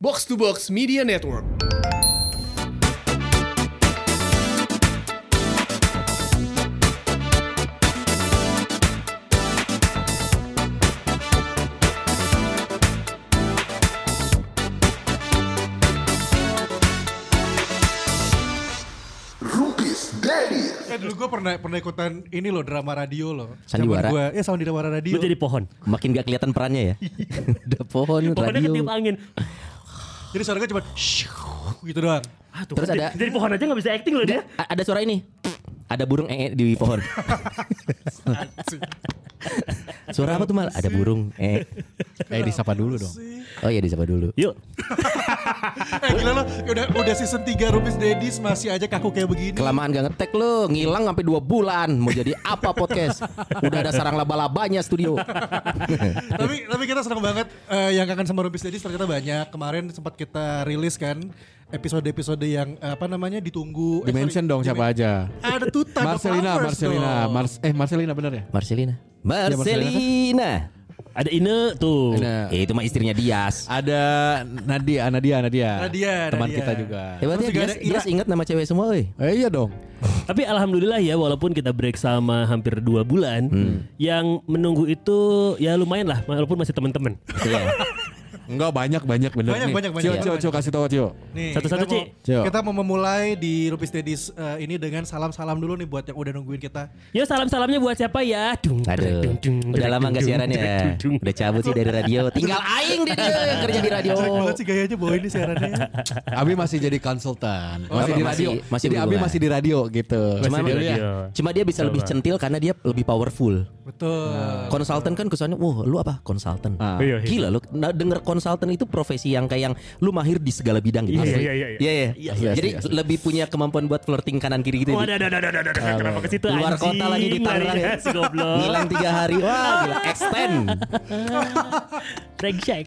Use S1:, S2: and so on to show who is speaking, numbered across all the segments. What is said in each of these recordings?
S1: Box to Box Media Network.
S2: Rupis Daddy.
S3: Eh dulu gue pernah pernah ikutan ini loh drama radio loh.
S4: Sandiwara?
S3: Gue ya Sandiwara radio.
S5: Lu jadi pohon.
S4: Makin gak kelihatan perannya ya. Udah pohon,
S5: Pohonnya
S4: radio.
S5: ketiup angin.
S3: Jadi suara gue cuma gitu doang.
S5: Ah, tuh,
S4: Terus
S5: kan,
S4: ada-
S5: jadi pohon aja gak bisa acting loh dia.
S4: Ada suara ini. Ada burung ee di pohon. suara apa tuh mal? Ada burung ee.
S6: Eh disapa dulu dong.
S4: Oh iya disapa dulu.
S5: Yuk.
S3: Eh gila lo udah udah season 3 Rupis Dedis masih aja kaku kayak begini.
S4: Kelamaan gak ngetek lu, ngilang sampai dua bulan. Mau jadi apa podcast? Udah ada sarang laba-labanya studio.
S3: tapi tapi kita senang banget eh, yang kangen sama Rupis Dedis ternyata banyak. Kemarin sempat kita rilis kan episode-episode yang eh, apa namanya ditunggu. Eh,
S6: Dimension
S3: sorry,
S6: dong siapa aja.
S3: Ada of
S6: Marcelina, Marcelina,
S3: dong.
S6: Mars eh Marcelina bener ya?
S4: Marcelina.
S6: Marcelina
S4: Marcelina.
S5: Ada Ine tuh.
S6: Ada
S4: Eh, itu mah istrinya Dias.
S6: ada Nadia, Nadia, Nadia.
S3: Nadia,
S6: Teman
S3: Nadia.
S6: kita juga.
S4: Hebatnya Dias. Dias ingat nama cewek semua, woi.
S6: Eh, iya dong.
S5: Tapi alhamdulillah ya walaupun kita break sama hampir dua bulan, yang menunggu itu ya lumayan lah walaupun masih teman-teman.
S6: Enggak banyak banyak bener
S3: Banyak,
S6: nih.
S3: banyak, banyak,
S6: Cio,
S3: banyak,
S6: Cio,
S3: banyak.
S6: Cio, kasih tahu Cio.
S3: Nih,
S5: Satu-satu,
S3: kita mau-
S5: Ci.
S6: Cuk.
S3: Kita mau memulai di Rupis Dedis eh, ini dengan salam-salam dulu nih buat yang udah nungguin kita.
S5: Ya salam-salamnya buat siapa ya? Dung,
S4: Aduh,
S5: dung, dung,
S4: udah
S5: dung,
S4: lama
S5: dung,
S4: gak siaran ya? Udah cabut sih dari radio. Tinggal aing deh dia yang kerja di radio.
S3: Jelek banget sih gayanya bawa ini siarannya.
S6: Abi masih jadi konsultan.
S4: Oh,
S6: masih di
S4: masih-
S6: radio.
S4: masih
S6: jadi Abi masih di radio gitu.
S4: Cuma,
S5: Masih di
S4: dia,
S5: radio.
S4: cuma dia bisa lebih centil karena dia lebih powerful.
S3: Betul.
S4: Konsultan kan kesannya, wah lu apa? Konsultan.
S6: Ah.
S5: Iya, iya.
S4: Gila lu nah, denger konsultan itu profesi yang kayak yang lu mahir di segala bidang gitu.
S5: Iya,
S4: Asli.
S5: iya, iya, iya.
S4: Iya, iya.
S6: iya,
S4: Jadi
S6: iya, iya.
S4: lebih punya kemampuan buat flirting kanan kiri gitu.
S5: Oh, ada, ada, ada, ada, ada, ada. Kenapa ke situ?
S4: Luar
S5: anjing?
S4: kota lagi di Tangerang ya.
S5: Si goblok.
S4: Ngilang tiga hari, wah gila extend.
S5: Brengsek.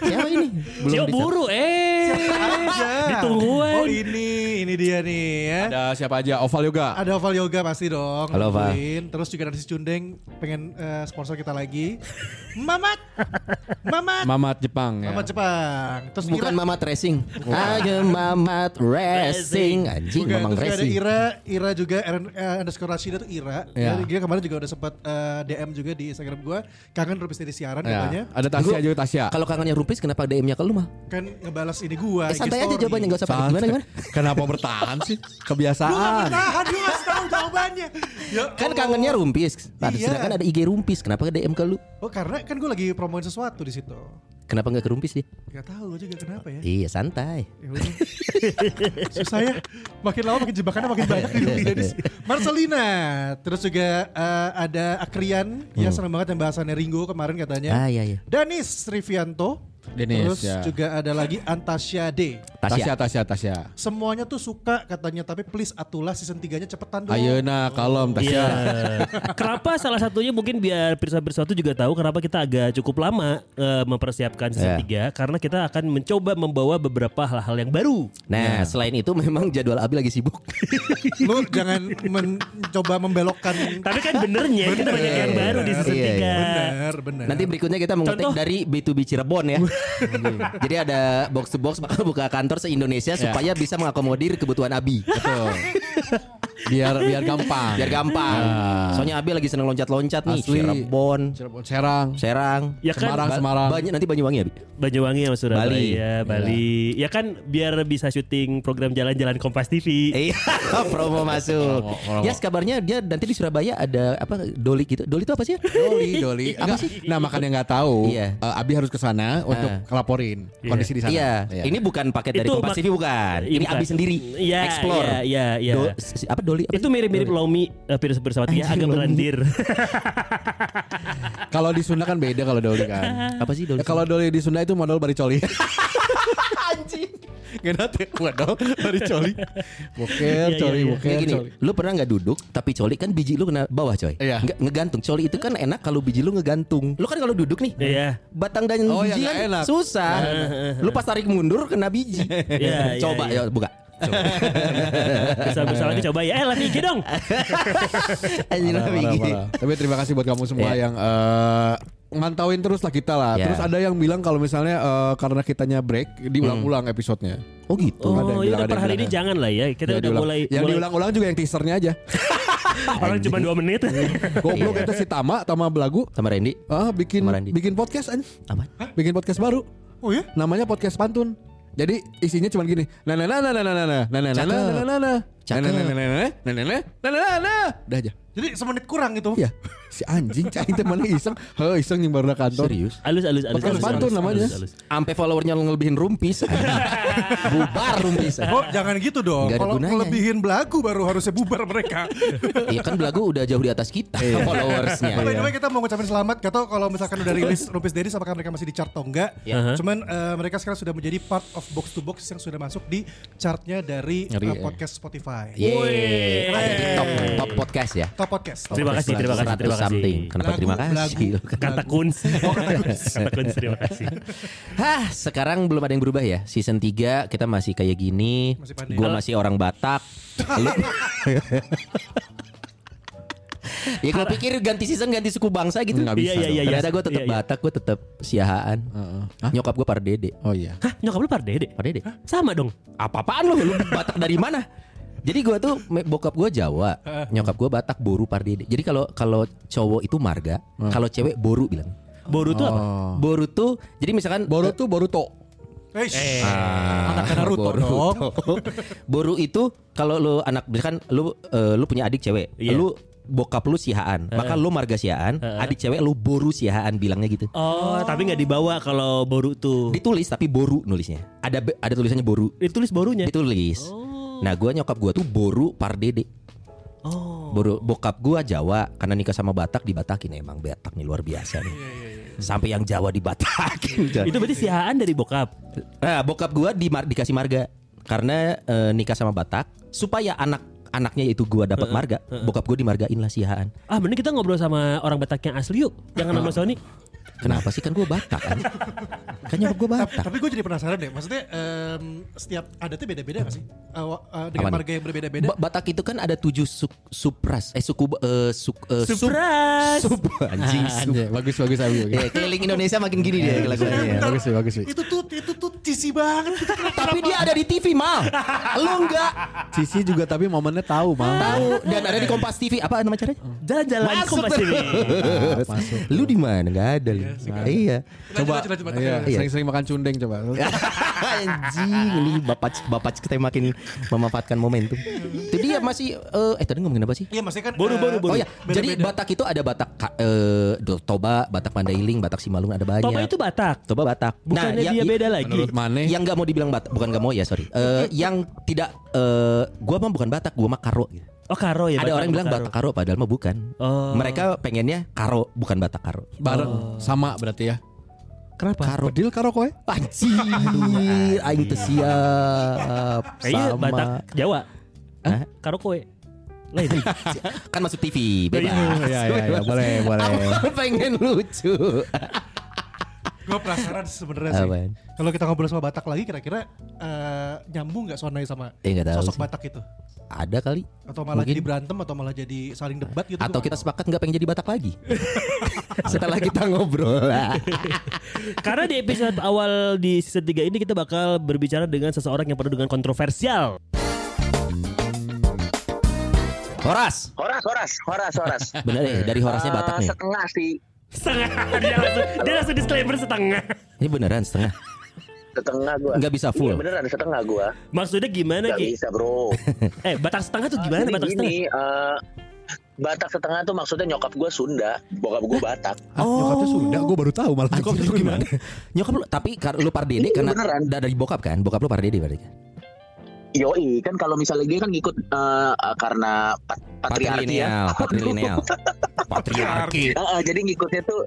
S4: Siapa ini?
S5: Cio
S4: dicap-
S5: buru eh.
S3: Aja.
S5: Ditungguan.
S3: Oh ini, ini dia nih ya.
S6: Ada siapa aja? Oval Yoga.
S3: Ada Oval Yoga pasti dong.
S4: Halo, Oval.
S3: Terus juga ada si Cundeng pengen eh, sponsor kita lagi. Mamat. Mamat.
S6: Mamat Jepang ya.
S3: Mamat Jepang. Terus
S4: Bukan
S3: Ira,
S4: Mamat Racing. Ayo Mamat Racing. Anjing
S3: Bukan,
S4: Mamang
S3: ada
S4: Racing.
S3: Ira, Ira juga Aaron, eh, underscore Rashida tuh Ira.
S6: Iya.
S3: Dia, dia kemarin juga udah sempat eh, DM juga di Instagram gua. Kangen Rupis dari siaran
S6: Ya.
S3: katanya.
S6: Ada Tasya juga Tasya.
S4: Kalau kangennya Rupis kenapa DM-nya ke lu mah?
S3: Kan ngebalas ini gua.
S4: Eh, santai aja jawabannya enggak usah panik. Gimana gimana?
S6: Kenapa bertahan sih?
S3: Lu gak
S6: Kebiasaan.
S3: bertahan, lu gak tahu jawabannya. Ya
S4: Kan kangennya Rumpis. Nah,
S3: Iya.
S4: sedangkan ada IG Rumpis. Kenapa ke DM ke lu?
S3: Oh karena kan gue lagi promoin sesuatu di situ.
S4: Kenapa nggak ke Rumpis dia?
S3: Gak tahu gue juga kenapa ya.
S4: Iya santai.
S3: Ya. Susah ya. Makin lama makin jebakannya makin banyak di dunia Dennis. Marcelina. Terus juga eh, ada Akrian. Ya senang banget yang bahasannya Ringo kemarin katanya.
S4: Ah iya iya.
S3: Danis Rivianto.
S6: Denis,
S3: Terus
S6: ya.
S3: juga ada lagi Antasya D.
S4: Tasya.
S6: Tasya, Tasya.
S3: Semuanya tuh suka katanya tapi please atulah season 3-nya cepetan dong.
S6: Ayeuna kalem Tasya.
S5: Iya. kenapa salah satunya mungkin biar pirsa-pirsa itu juga tahu kenapa kita agak cukup lama eh, mempersiapkan season
S4: Iya.
S5: 3 karena kita akan mencoba membawa beberapa hal-hal yang baru.
S4: Nah selain itu memang jadwal Abi lagi sibuk.
S3: Lu jangan mencoba membelokkan.
S5: Tapi kan benernya kita banyak yang baru di season
S4: Iya, iya.
S5: 3.
S3: Bener, bener.
S4: Nanti berikutnya kita mengetik
S5: Contoh?
S4: dari B2B Cirebon ya. Jadi ada box to box buka kantor se Indonesia supaya bisa mengakomodir kebutuhan Abi.
S6: Betul. Biar biar gampang.
S4: Biar gampang. Soalnya Abi lagi seneng loncat-loncat nih.
S6: Asli.
S4: Cirebon,
S6: Cirebon, Serang.
S4: Serang,
S5: Ya kan
S6: Semarang,
S4: Ba-
S6: Semarang.
S4: Banyak nanti Banyuwangi Abi.
S5: Banyuwangi sama Surabaya,
S4: Bali.
S5: Bali. Ya kan biar bisa syuting program jalan-jalan Kompas TV.
S4: Iya, promo masuk. Ya, kabarnya dia nanti di Surabaya ada apa Doli gitu. Doli itu apa sih?
S6: Doli, Doli. Enggak, Nah, makanya nggak tahu.
S4: Iya.
S6: eh, Abi harus ke sana untuk ngelaporin kondisi di sana.
S4: Iya, ini bukan paket dari
S5: Itu
S4: Kompas TV bukan.
S5: Iya,
S4: Ini
S5: bukan.
S4: Abi sendiri.
S5: Iya,
S4: Explore.
S5: iya, iya, iya.
S4: Do- si- apa Doli? Apa
S5: Itu mirip-mirip Lomi uh, Pirsa Pirsawati ya, agak merendir.
S6: Kalau di Sunda kan beda kalau Doli kan.
S4: apa sih Doli?
S6: Eh, kalau Doli di Sunda itu modal baricoli. Anjing. Gak ya, modal baricoli. Boker,
S5: Iya,
S6: coli,
S5: iya, iya.
S6: boker,
S4: Kayak gini,
S6: coli.
S4: lu pernah nggak duduk tapi coli kan biji lu kena bawah coy.
S6: Iya.
S4: Nggak- ngegantung. Coli itu kan enak kalau biji lu ngegantung. Lu kan kalau duduk nih.
S5: Iya.
S4: Batang dan
S6: Oh,
S4: biji kan
S6: enak.
S4: susah. Lu pas tarik mundur kena biji.
S5: Iya, iya,
S4: Coba
S5: iya.
S4: ya buka.
S5: Bisa bisa lagi coba ya. Eh, lagi IG dong.
S4: Anjing.
S6: Tapi terima kasih buat kamu semua
S4: Iya.
S6: yang eh, ngantauin terus lah kita lah.
S4: Ya.
S6: Terus ada yang bilang kalau misalnya eh, karena kitanya break diulang-ulang episodenya.
S4: Oh gitu.
S6: Ada yang
S5: Oh,
S6: bilang,
S5: ya
S6: ada
S5: per hari ini jangan lah ya. Kita
S6: Ya,
S5: udah
S6: diulang.
S5: mulai
S6: yang
S5: mulai
S6: diulang-ulang juga yang teasernya aja.
S5: orang cuma dua menit.
S6: Goblok itu si Tama Tama Belagu.
S4: Sama Randy.
S6: Ah, bikin
S4: Sama Randy.
S6: bikin podcast aja.
S4: Apa?
S6: Bikin podcast baru.
S3: Oh ya?
S6: Namanya podcast pantun. Jadi isinya cuma gini. Nah nah nah nah nah nah nah nah nah nah nah
S4: Cakep.
S6: nah nah nah
S4: Cakep.
S6: nah nah nah nah nah nah nah nah nah nah nah Udah aja.
S3: Jadi semenit kurang itu.
S6: Iya. Si anjing cai teman iseng. Heh iseng yang baru kantor.
S4: Serius?
S5: Alus alus alus.
S6: Podcast pantun namanya.
S4: Ampe followernya ngelebihin rumpis. Bubar rumpis.
S3: Oh jangan gitu dong. Kalau
S4: gunanya.
S3: melebihin belagu baru harusnya bubar mereka.
S4: Iya kan belagu udah jauh di atas kita followersnya.
S3: By the way kita mau ngucapin selamat Gak tau kalau misalkan udah rilis Rumpis Daddies Apakah mereka masih di chart atau enggak
S5: Ya.
S3: Cuman eh, mereka sekarang sudah menjadi part of Box to Box Yang sudah masuk di chartnya dari
S6: Ngeri,
S3: eh,
S6: ya.
S3: podcast Spotify
S4: Yeay. Top podcast ya.
S3: Top podcast top
S5: Terima
S3: podcast.
S5: kasih, terima kasih,
S4: 100
S5: terima kasih.
S4: something. Kenapa
S3: Lagu,
S4: terima kasih?
S3: lagu.
S5: Kata kuns. Kata kuns terima kasih.
S4: Hah, sekarang belum ada yang berubah ya. Season 3 kita masih kayak gini.
S3: Masih pandai.
S4: Gua masih orang Batak. Lu Ya kalau pikir ganti season ganti suku bangsa gitu
S6: Nggak bisa
S5: Iya, iya, iya.
S4: Ternyata gue tetap
S5: Iya, iya.
S4: Batak Gue tetap Siahaan Nyokap gue Pardede
S6: Oh iya.
S5: Hah, nyokap lu Pardede?
S4: Pardede
S5: Sama dong.
S4: Apa-apaan lu Lu Batak dari mana jadi gue tuh bokap gue Jawa, nyokap gue Batak, Boru, Pardede. Jadi kalau kalau cowok itu marga, kalau cewek Boru bilang.
S5: Boru tuh apa?
S4: Boru tuh, jadi misalkan
S6: Boru tuh Boruto.
S3: Eh, shh.
S4: Ah,
S3: Anaknya Naruto dong.
S4: Boru itu kalau lu anak misalkan lu eh, lu punya adik cewek,
S5: Iya.
S4: lu bokap lu sihaan, maka lu marga sihaan, adik cewek lu boru sihaan bilangnya gitu.
S5: Oh, tapi nggak dibawa kalau boru tuh.
S4: Ditulis tapi boru nulisnya. Ada ada tulisannya boru.
S5: Ditulis borunya.
S4: Ditulis. Nah, gua nyokap gua tuh boru pardede.
S5: Oh.
S4: Boru bokap gua Jawa karena nikah sama Batak dibatakin emang Batak nih luar biasa nih. Sampai yang Jawa dibatakin.
S5: Itu berarti sihaan dari bokap.
S4: Nah, bokap gua di dikasih marga karena eh, nikah sama Batak supaya anak anaknya yaitu gua dapat marga. Bokap gua dimargain lah sihaan.
S5: Ah, mending kita ngobrol sama orang Batak yang asli yuk. Jangan sama Sony.
S4: Kenapa sih kan gua Batak kan? kan nyokap gua
S3: Tapi,
S4: Batak.
S3: tapi gue jadi penasaran deh. Maksudnya em, setiap adatnya beda-beda gak sih? Eh, wa- eh, dengan
S4: Apa nih?
S3: marga yang berbeda-beda.
S4: Ba- Batak itu kan ada tujuh suk, supras eh suku eh, suk, sup-
S5: Supras.
S4: sup, anjing sup.
S6: Anjay, bagus bagus bagus. bagus.
S4: Ya, keliling Indonesia makin gini dia lagunya.
S6: Iya, bagus sih bagus sih.
S3: Itu tuh itu tuh cheesy banget.
S4: Tapi dia ada di TV mal. Lu enggak
S6: Cici juga tapi momennya tahu mah.
S4: tahu dan ada di Kompas TV apa nama caranya?
S5: Jalan-jalan
S4: Masuk
S5: kompas ini.
S6: Masuk.
S4: Lu di mana? Enggak ada lu. Iya.
S6: Coba
S3: lanjut, lanjut, lanjut.
S6: iya,
S4: Iya.
S6: sering-sering makan cundeng coba.
S4: Anjing ini bapak bapak kita makin memanfaatkan momentum. Itu dia masih eh eh tadi ngomongin apa sih?
S3: Iya maksudnya kan
S5: Boru,
S3: eh.
S4: Oh ya, jadi
S3: beda-beda.
S4: Batak itu ada Batak eh, Do- Toba, Batak Mandailing, Batak Simalung ada banyak.
S5: Toba itu Batak.
S4: Toba Batak.
S5: Bukannya
S4: yang-
S5: dia beda lagi.
S6: Menurut Mane
S4: Yang nggak mau dibilang Batak, bukan nggak mau ya sorry. Eh, yang tidak, eh, gua mah bukan Batak, gua mah Karo. gitu.
S5: Oh, Karo ya.
S4: ada orang bilang
S5: Karo.
S4: Batak Karo, padahal mah bukan.
S5: Oh.
S4: Mereka pengennya Karo, bukan Batak Karo.
S6: bareng sama berarti ya.
S5: Kenapa?
S4: Karo.
S6: Bedil karo kowe?
S4: Anjir, aing teu siap.
S5: Kayaknya
S4: Sama.
S5: Batak Jawa.
S4: Hah?
S5: Karo kowe. Lain.
S4: kan masuk TV, bebas.
S6: Iya iya iya boleh boleh.
S4: Apa pengen lucu.
S3: Gue penasaran sebenarnya sih.
S4: Apaan?
S3: Kalau kita ngobrol sama Batak lagi kira-kira eh, nyambung nggak Sonai sama
S4: Eh, tahu
S3: sosok
S4: sih.
S3: Batak itu?
S4: Ada kali.
S3: Atau malah
S4: Mungkin.
S3: jadi berantem atau malah jadi saling debat gitu?
S4: Atau kita sepakat nggak pengen jadi Batak lagi. Setelah kita ngobrol.
S5: Karena di episode awal di season 3 ini kita bakal berbicara dengan seseorang yang penuh dengan kontroversial.
S4: Horas.
S2: Horas, Horas, Horas, Horas.
S4: Bener deh, dari Horasnya Batak
S2: Eh,
S4: nih.
S2: Setengah sih,
S5: Setengah. dia langsung dia langsung disclaimer setengah.
S4: Ini beneran setengah.
S2: setengah gua.
S4: Nggak bisa full.
S2: Iya beneran setengah gua.
S5: Maksudnya gimana
S2: Gak
S5: Ki?
S2: bisa bro.
S5: Eh, Batak setengah tuh gimana Batak setengah?
S2: gini, eh, Batak setengah tuh maksudnya nyokap gua Sunda, bokap gua Batak.
S6: Ah, nyokapnya Sunda, gue baru tahu malah nyokapnya
S4: Anjir, lu gimana? Nyokap lu tapi lu pardede karena
S2: beneran.
S4: dari bokap kan? Bokap lu pardede berarti kan?
S2: Yoi, kan kalau misalnya dia kan ngikut eh, eh, karena pat- patriarki ya.
S4: patrilineal. Patriarki.
S2: Eh, eh, jadi ngikutnya tuh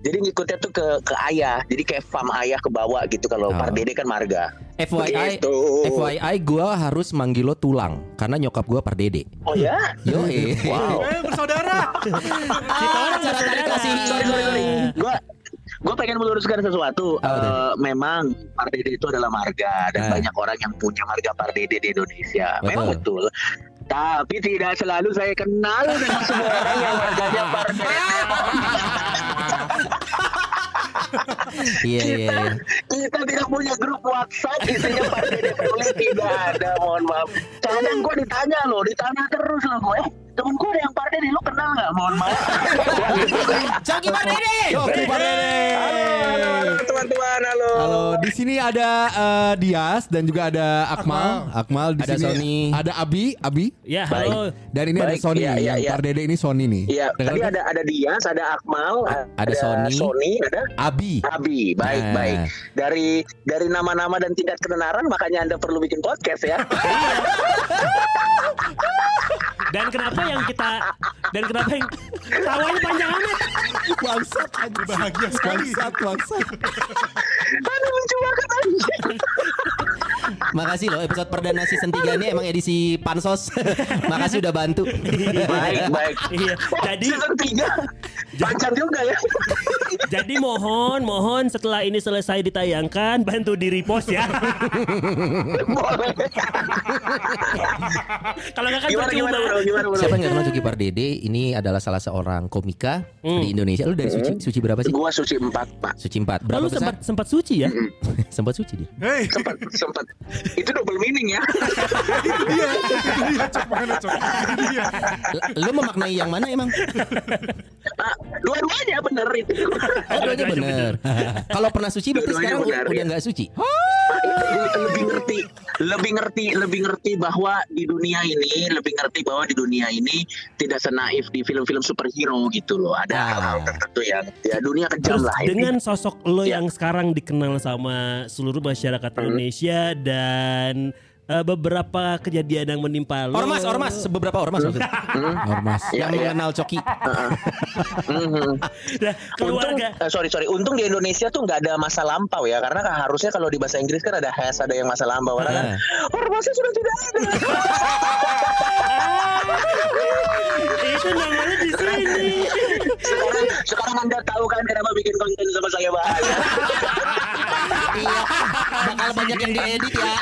S2: jadi ngikutnya tuh ke ke ayah. Jadi kayak fam ayah ke bawah gitu kalau
S4: Oh.
S2: Pardede kan marga.
S4: FYI,
S2: Begitu.
S4: FYI gua harus manggil lo tulang karena nyokap gua pardede.
S2: Oh ya?
S4: Yo,
S2: Wow.
S3: Eh bersaudara.
S5: Kita orang
S4: cara tadi kasih
S2: sorry sorry sorry. Gua gue pengen meluruskan sesuatu.
S4: Tuh?
S2: Eh, memang Pardede itu adalah marga dan
S4: Ah.
S2: banyak orang yang punya marga Pardede di Indonesia. Memang
S4: Betul.
S2: betul. Tapi tidak selalu saya kenal dengan semua orang yang marganya Pardede.
S4: Iya iya iya.
S2: Kita tidak punya grup WhatsApp isinya Pak Dede Poli tidak ada, mohon maaf. Kadang gue ditanya loh, ditanya terus loh gue. Temen gue ada yang Pak Dede, lu kenal nggak? Mohon maaf.
S4: Coki Pardede.
S6: Oke Pak Dede.
S2: halo, halo, halo, teman-teman, halo.
S6: Halo, di sini ada eh, Dias dan juga ada Akmal. Akmal di
S4: Ada
S6: sini
S4: Sony.
S6: ada Abi, Abi.
S5: Ya,
S2: Baik.
S5: halo.
S6: Dan ini ada
S2: Baik,
S6: Sony.
S2: iya, iya,
S6: yang
S2: iya.
S6: Pardede ini Sony nih.
S2: Iya, tadi
S6: kan?
S2: ada ada Dias, ada Akmal,
S4: ada Sony.
S2: Sony, ada
S6: Abi.
S2: Abi. Baik,
S6: Nah.
S2: baik. Dari dari nama-nama dan tingkat ketenaran makanya Anda perlu bikin podcast ya.
S5: Dan kenapa yang kita dan kenapa yang tawanya panjang amat?
S6: Bangsat anjing.
S3: Bahagia sekali.
S6: Bangsat, bangsat.
S2: Aduh, lucu banget anjing.
S4: Makasih loh episode perdana season 3 ini emang edisi pansos. Makasih udah bantu.
S2: Baik, baik.
S5: Iya. Jadi
S2: season tiga panjang juga ya.
S5: jadi mohon mohon setelah ini selesai ditayangkan bantu di repost ya.
S2: Boleh.
S5: Kalau nggak kan
S2: Gimana gimana bro? Gimana bro?
S4: Siapa yang gak kenal Coki Pardede? Ini adalah salah seorang komika
S5: Hmm.
S4: di Indonesia. Lu dari suci suci berapa sih?
S2: Gua suci empat pak.
S4: Suci 4. Berapa
S5: Lalu
S4: besar?
S5: sempat sempat suci ya?
S4: sempat suci dia.
S3: Hei,
S2: Sempat sempat. Itu double meaning ya.
S3: itu dia, itu dia, cok mana cok, itu dia.
S4: L- Lu memaknai yang mana emang?
S2: Ah, Dua-duanya bener itu.
S4: Oh, dua-duanya bener. Kalau pernah suci berarti sekarang
S2: benar,
S4: udah
S2: ya.
S4: nggak suci.
S2: lebih ngerti, lebih ngerti, lebih ngerti bahwa di dunia ini, lebih ngerti bahwa di dunia ini tidak senaif di film-film superhero gitu loh. Ada
S4: Ah.
S2: hal-hal tertentu yang ya dunia kejam
S5: Terus
S2: lah ini.
S5: dengan sosok lo
S2: Ya.
S5: yang sekarang dikenal sama seluruh masyarakat Indonesia dan eh, beberapa kejadian yang menimpa lo.
S4: Ormas, ormas, beberapa ormas maksudnya.
S6: Ormas.
S2: Ya,
S4: yang
S2: ya.
S4: mengenal Coki.
S2: Mhm.
S5: Nah,
S2: Untung,
S5: keluarga.
S2: eh, sorry sorry, untung di Indonesia tuh nggak ada masa lampau ya, karena kan harusnya kalau di bahasa Inggris kan ada has, ada yang masa lampau, karena kan
S4: Ah.
S2: ormasnya sudah tidak ada.
S5: Itu namanya di sini.
S2: Sekarang sekarang anda tahu kan kenapa bikin konten sama saya bahaya.
S4: Iya, bakal banyak yang diedit ya.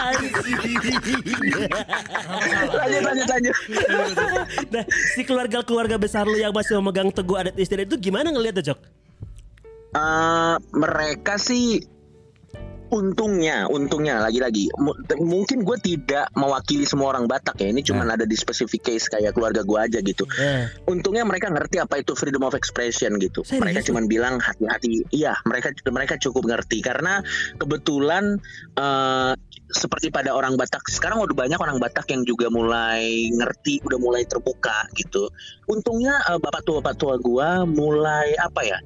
S2: lanjut lanjut lanjut.
S5: Nah, si keluarga-keluarga besar lu yang masih memegang teguh adat istiadat itu gimana ngelihatnya, Cok?
S2: Eh, mereka sih untungnya untungnya lagi-lagi. Mungkin gue tidak mewakili semua orang Batak ya. Ini cuma ada di specific case kayak keluarga gue aja gitu.
S5: Eh,
S2: untungnya mereka ngerti apa itu freedom of expression gitu.
S5: Serius
S2: mereka cuma bilang hati-hati. Iya mereka mereka cukup ngerti. Karena kebetulan eh, seperti pada orang Batak sekarang udah banyak orang Batak yang juga mulai ngerti udah mulai terbuka gitu. Untungnya eh, bapak tua bapak tua gua mulai apa ya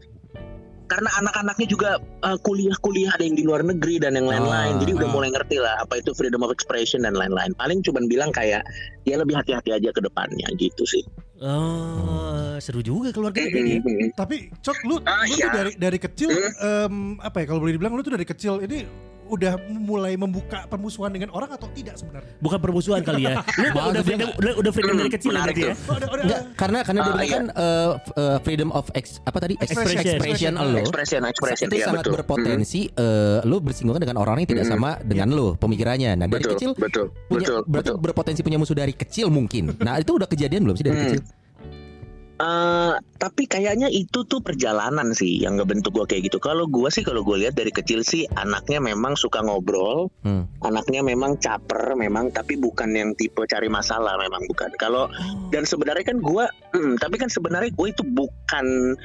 S2: karena anak-anaknya juga eh, kuliah-kuliah ada yang di luar negeri dan yang lain-lain
S6: Ah,
S2: jadi udah
S6: ah.
S2: mulai ngerti lah apa itu freedom of expression dan lain-lain paling cuman bilang kayak ya lebih hati-hati aja ke depannya gitu sih
S5: Oh, seru juga keluarga ini.
S3: Tapi Cok lu,
S2: Ah,
S3: lu
S2: iya.
S3: tuh dari dari kecil em, apa ya kalau boleh dibilang lu tuh dari kecil ini udah mulai membuka permusuhan dengan orang atau tidak sebenarnya?
S5: Bukan permusuhan kali ya. Lu udah, udah freedom, udah, udah freedom dari kecil ya berarti ya.
S3: Oh, udah, udah,
S4: Enggak, karena karena dia
S2: Ah,
S4: bilang
S2: iya.
S4: kan f- eh, freedom of ex, apa tadi
S3: Expression.
S4: expression, expression lo
S2: expression expression
S4: itu
S2: iya,
S4: sangat
S2: betul.
S4: berpotensi eh, lo bersinggungan dengan orang yang tidak
S2: Mm.
S4: sama dengan lo pemikirannya. Nah dari
S2: betul
S4: kecil
S2: betul
S4: punya
S2: betul
S4: berarti
S2: betul
S4: berpotensi punya musuh dari kecil mungkin. Nah itu udah kejadian belum sih dari
S2: Hmm.
S4: kecil?
S2: Eh, tapi kayaknya itu tuh perjalanan sih yang ngebentuk gue kayak gitu. Kalau gue sih kalau gue lihat dari kecil sih anaknya memang suka ngobrol,
S4: Hmm.
S2: anaknya memang caper memang, tapi bukan yang tipe cari masalah memang bukan. Kalau dan sebenarnya kan gue, tapi kan sebenarnya gue itu bukan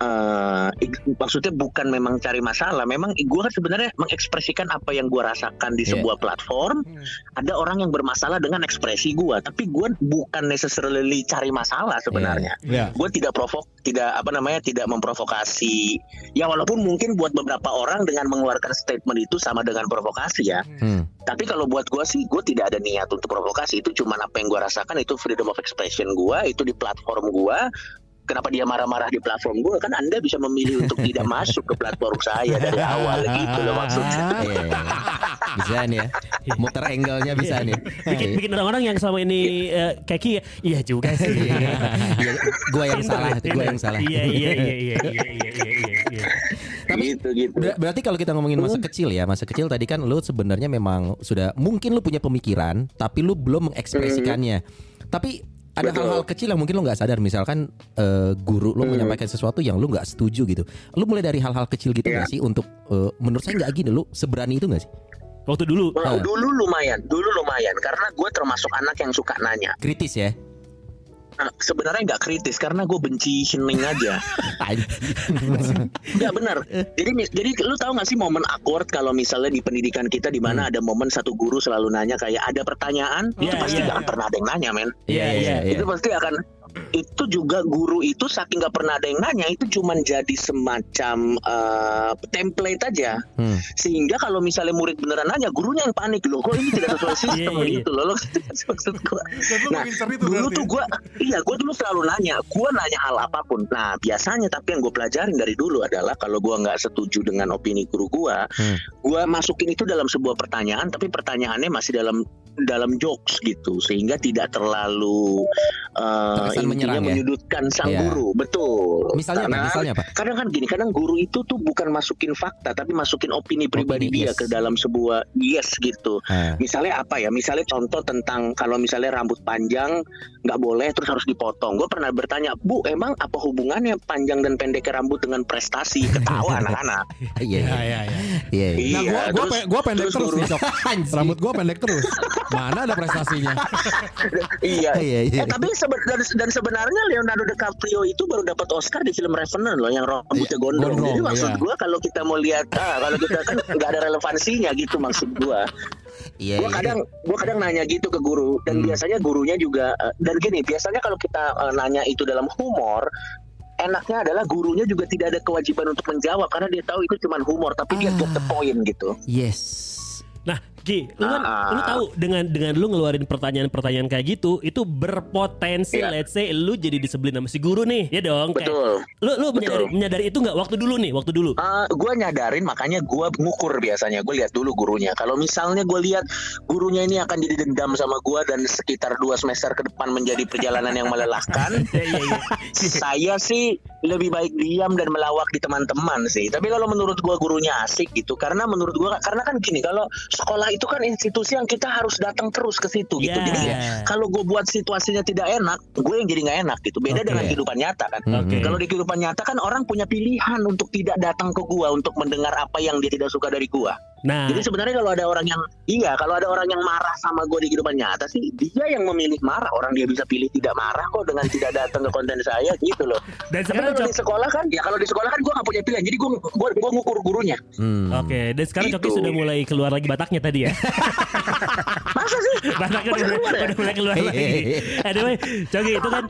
S2: eh ik- maksudnya bukan memang cari masalah. Memang gue kan sebenarnya mengekspresikan apa yang gue rasakan di
S4: Iya.
S2: sebuah platform. Ada orang yang bermasalah dengan ekspresi gue, tapi gue bukan necessarily cari masalah sebenarnya
S6: Ya.
S2: gue tidak provok tidak apa namanya tidak memprovokasi ya walaupun mungkin buat beberapa orang dengan mengeluarkan statement itu sama dengan provokasi ya
S4: Hmm.
S2: tapi kalau buat gue sih gue tidak ada niat untuk provokasi itu cuma apa yang gue rasakan itu freedom of expression gue itu di platform gue Kenapa dia marah-marah di platform gue? Kan Anda bisa memilih untuk tidak masuk ke platform saya dari awal gitu loh maksudnya.
S4: Iya, iya. Bisa nih ya. Muter angle-nya bisa nih.
S5: Bikin bikin orang-orang yang selama ini eh, keki ya, iya juga sih.
S4: Iya, gua yang salah, itu gua
S5: pinter.
S4: yang salah.
S5: Iya iya iya iya iya iya iya. iya.
S4: Tapi
S2: gitu gitu.
S4: Ber- berarti kalau kita ngomongin masa kecil ya, masa kecil tadi kan lu sebenarnya memang sudah mungkin lu punya pemikiran, tapi lu belum mengekspresikannya. Tapi ada hal-hal kecil yang mungkin lo nggak sadar. Misalkan eh, guru lo
S2: Hmm.
S4: menyampaikan sesuatu yang lo nggak setuju gitu. Lo mulai dari hal-hal kecil gitu nggak sih? Untuk eh, menurut saya nggak gini lo seberani itu nggak sih?
S5: Waktu dulu.
S2: Nah,
S4: Ah.
S2: dulu lumayan, dulu lumayan. Karena gue termasuk anak yang suka nanya.
S4: kritis ya
S2: Nah, sebenarnya nggak kritis karena gue benci hening aja. Nggak benar. Jadi jadi lu tahu nggak sih momen awkward kalau misalnya di pendidikan kita di mana ada momen satu guru selalu nanya kayak ada pertanyaan itu
S5: Iya,
S2: pasti
S5: iya,
S2: nggak akan
S5: iya.
S2: pernah ada yang nanya men.
S5: Iya, iya,
S2: Itu pasti akan itu juga guru itu saking nggak pernah ada yang nanya itu cuman jadi semacam eh, template aja.
S4: Hmm.
S2: sehingga kalau misalnya murid beneran nanya gurunya yang panik loh kok ini tidak sesuai sistem?
S5: Iya, iya,
S2: gitu loh lo maksud gua. Nah, dulu tuh gue iya gue dulu selalu nanya gue nanya hal apa pun. Nah biasanya tapi yang gue pelajarin dari dulu adalah kalau gue nggak setuju dengan opini guru gue
S4: Hmm.
S2: gue masukin itu dalam sebuah pertanyaan tapi pertanyaannya masih dalam dalam jokes gitu. Sehingga tidak terlalu uh, Intinya
S4: menyerang ya?
S2: menyudutkan sang
S4: Iya.
S2: guru betul
S4: misalnya apa
S2: Karena
S4: misalnya apa
S2: kadang kan gini kadang guru itu tuh bukan masukin fakta tapi masukin opini pribadi
S4: Opini,
S2: dia
S4: yes.
S2: ke dalam sebuah yes gitu
S4: Ah.
S2: misalnya apa ya misalnya contoh tentang kalau misalnya rambut panjang nggak boleh terus harus dipotong gue pernah bertanya bu emang apa hubungannya panjang dan pendeknya rambut dengan prestasi ketawa anak-anak
S4: iya
S6: Ya
S4: iya
S6: ya ya.
S4: iya iya.
S6: Nah, gua gua,
S2: terus-
S6: pe- gua pendek
S2: terus
S6: terus, nih. Rambut gua pendek terus. Mana ada prestasinya?
S2: iya
S4: Iya, iya.
S2: Eh, tapi sebe- dan, dan sebenarnya Leonardo DiCaprio itu baru dapat Oscar di film Revenant loh yang rambutnya
S6: Iya,
S2: gondrong. Jadi maksud
S6: iya.
S2: gue kalau kita mau lihat ah, kalau kita kan nggak ada relevansinya gitu maksud gue.
S4: iya
S2: gue
S4: iya.
S2: kadang gue kadang nanya gitu ke guru dan
S4: Hmm.
S2: biasanya gurunya juga eh, dan gini biasanya kalau kita eh, nanya itu dalam humor enaknya adalah gurunya juga tidak ada kewajiban untuk menjawab karena dia tahu itu cuma humor tapi dia get the point gitu.
S4: yes
S5: Nah, Ki, lu kan
S2: Ah.
S5: lu tahu dengan dengan lu ngeluarin pertanyaan-pertanyaan kayak gitu, itu berpotensi
S2: Iya.
S5: let's say lu jadi disebelin sama si guru nih. Ya dong, kayak
S2: Betul.
S5: lu lu menyadari,
S2: Betul.
S5: menyadari itu nggak waktu dulu nih, waktu dulu.
S2: gue nyadarin makanya gue ngukur biasanya gue lihat dulu gurunya kalau misalnya gue lihat gurunya ini akan jadi dendam sama gue dan sekitar dua semester ke depan menjadi perjalanan yang melelahkan
S5: Iya, iya, iya.
S2: saya sih lebih baik diam dan melawak di teman-teman sih tapi kalau menurut gue gurunya asik gitu karena menurut gue karena kan gini kalau sekolah itu kan institusi yang kita harus datang terus ke situ gitu
S5: Ya.
S2: jadi kalau gue buat situasinya tidak enak gue yang jadi nggak enak gitu beda
S4: Oke.
S2: dengan kehidupan nyata kan
S5: Oke.
S2: kalau di kehidupan nyata kan orang punya pilihan untuk tidak datang ke gua untuk mendengar apa yang dia tidak suka dari gua.
S5: Nah,
S2: Jadi sebenarnya kalau ada orang yang iya, kalau ada orang yang marah sama gua di kehidupan nyata sih, dia yang memilih marah. Orang dia bisa pilih tidak marah kok dengan tidak datang ke konten saya gitu loh.
S5: dan sekarang
S2: kalau di sekolah kan, ya kalau di sekolah kan gua nggak punya pilihan. Jadi gua gua, gua ngukur gurunya.
S4: Hmm.
S5: Oke, dan sekarang Coki
S2: Gitu.
S5: sudah mulai keluar lagi bataknya tadi ya.
S2: Masa sih?
S5: Bataknya udah,
S2: Masa keluar ya?
S5: udah mulai keluar lagi. Anyway, Coki itu kan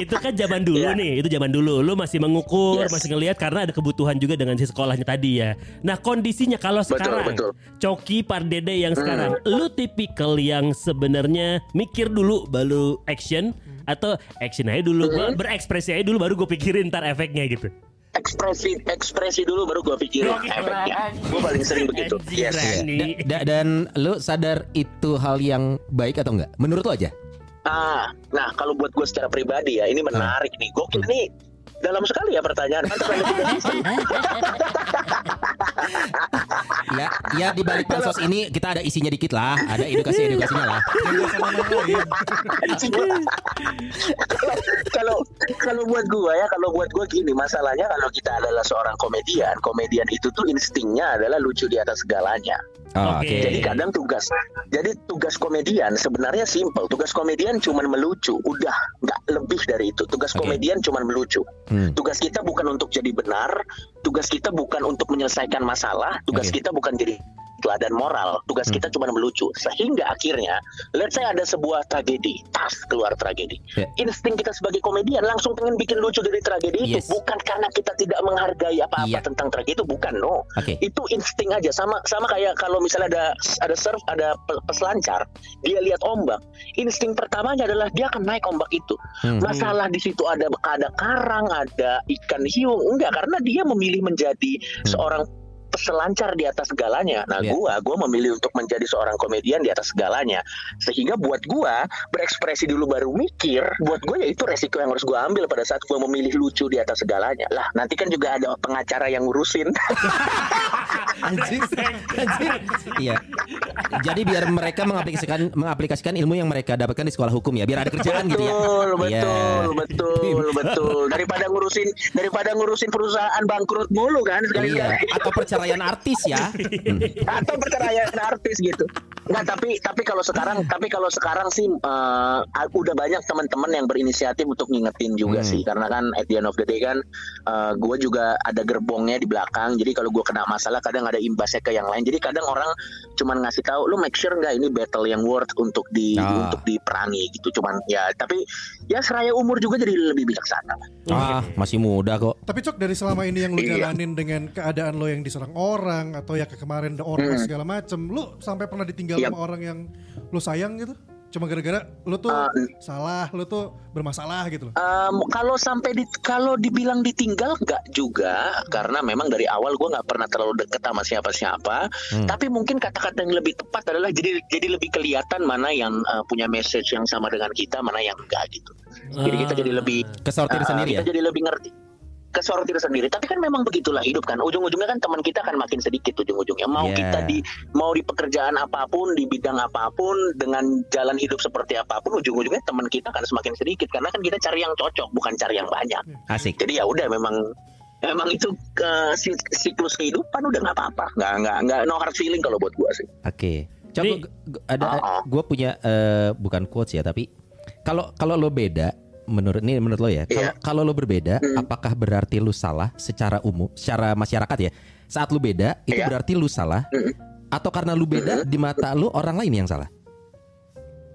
S5: itu kan zaman dulu
S2: Iya.
S5: nih, itu zaman dulu. Lu masih mengukur,
S2: Yes.
S5: masih ngelihat karena ada kebutuhan juga dengan si sekolahnya tadi ya. Nah, kondisinya kalau
S2: Betul,
S5: sekarang
S2: betul.
S5: Coki Pardede yang sekarang, lu tipikal yang sebenarnya mikir dulu baru action atau action aja dulu, gua berekspresi aja dulu baru gue pikirin ntar efeknya gitu.
S2: Ekspresi ekspresi dulu baru gua pikirin efeknya. Gua paling sering begitu. Yes.
S4: Da- da- dan lu sadar itu hal yang baik atau enggak? Menurut lu aja?
S2: Ah, nah kalau buat gue secara pribadi ya ini menarik nih. Gokil nih. Dalam sekali ya pertanyaan.
S4: Ya, ya di balik pansos ini kita ada isinya dikit lah, ada edukasi edukasinya lah.
S2: kalau kalau buat gua ya kalau buat gua gini masalahnya kalau kita adalah seorang komedian komedian itu tuh instingnya adalah lucu di atas segalanya
S4: Oh,
S5: Oke.
S4: Oke.
S2: jadi kadang tugas jadi tugas komedian sebenarnya simple tugas komedian cuman melucu udah nggak lebih dari itu tugas
S4: Oke.
S2: komedian cuman melucu
S4: Hmm.
S2: tugas kita bukan untuk jadi benar tugas kita bukan untuk menyelesaikan masalah tugas
S4: Oke.
S2: kita bukan jadi teladan moral tugas
S4: Hmm.
S2: kita cuma melucu sehingga akhirnya let's say ada sebuah tragedi tas keluar tragedi
S4: Ya.
S2: insting kita sebagai komedian langsung pengen bikin lucu dari tragedi
S4: Yes.
S2: itu bukan karena kita tidak menghargai apa-apa
S4: Iya.
S2: tentang tragedi itu bukan no
S4: Oke.
S2: itu insting aja sama sama kayak kalau misalnya ada ada surf ada pe- peselancar dia lihat ombak insting pertamanya adalah dia akan naik ombak itu
S4: Hmm.
S2: masalah di situ ada ada karang ada ikan hiung enggak karena dia memilih menjadi seorang peselancar di atas segalanya. Nah,
S4: Iya.
S2: gua gua memilih untuk menjadi seorang komedian di atas segalanya. Sehingga buat gua berekspresi dulu baru mikir, buat gua ya itu resiko yang harus gua ambil pada saat gua memilih lucu di atas segalanya. Lah, nanti kan juga ada pengacara yang ngurusin.
S4: Iya. Jadi biar mereka mengaplikasikan mengaplikasikan ilmu yang mereka dapatkan di sekolah hukum ya, biar ada kerjaan gitu ya.
S2: Betul,
S4: Iya.
S2: betul, betul, betul. Daripada ngurusin daripada ngurusin perusahaan bangkrut mulu kan
S4: Iya.
S2: sekali-kali.
S4: Atau perceraian artis ya.
S2: Atau perceraian artis gitu. Enggak, tapi tapi kalau sekarang tapi kalau sekarang sih eh, udah banyak teman-teman yang berinisiatif untuk ngingetin juga
S4: Hmm.
S2: sih karena kan at the end of the day kan gue juga ada gerbongnya di belakang jadi kalau gue kena masalah kadang ada imbasnya ke yang lain jadi kadang orang cuman ngasih tahu lu make sure nggak ini battle yang worth untuk di
S4: Ah.
S2: untuk diperangi gitu cuman ya tapi ya seraya umur juga jadi lebih bijaksana.
S4: Ah, masih muda kok.
S3: Tapi Cok dari selama ini yang lu
S2: Iya.
S3: jalanin dengan keadaan lo yang diserang orang atau ya ke kemarin ada orang
S2: Hmm.
S3: segala macem, lu sampai pernah ditinggal
S2: Yap.
S3: sama orang yang lu sayang gitu? Cuma gara-gara lu tuh
S2: Ah,
S3: salah, lu tuh bermasalah gitu loh.
S2: Um, kalau sampai di kalau dibilang ditinggal nggak juga karena memang dari awal gue nggak pernah terlalu deket sama siapa-siapa
S4: Hmm.
S2: tapi mungkin kata-kata yang lebih tepat adalah jadi jadi lebih kelihatan mana yang uh, punya message yang sama dengan kita mana yang enggak gitu jadi kita jadi lebih
S4: Kesortir
S2: uh,
S4: sendiri ya.
S2: kita jadi lebih ngerti kesortir sendiri tapi kan memang begitulah hidup kan ujung-ujungnya kan teman kita akan makin sedikit ujung-ujungnya mau
S4: Yeah.
S2: kita di mau di pekerjaan apa pun di bidang apa pun dengan jalan hidup seperti apa pun ujung-ujungnya teman kita akan semakin sedikit karena kan kita cari yang cocok bukan cari yang banyak
S4: Asik.
S2: jadi ya udah memang memang itu ke si- siklus kehidupan udah nggak apa-apa nggak nggak nggak no hard feeling kalau buat gua sih
S4: Oke. Coba gua- gua- ada
S2: Oh.
S4: gue punya eh, bukan quotes ya, tapi kalau kalau lo beda menurut ini menurut lo ya. Kalau
S2: Iya.
S4: kalau lo berbeda,
S2: Hmm.
S4: apakah berarti lo salah secara umum, secara masyarakat ya? Saat lo beda, itu
S2: Iya.
S4: berarti lo salah
S2: Hmm.
S4: atau karena lo beda di mata lo orang lain yang salah?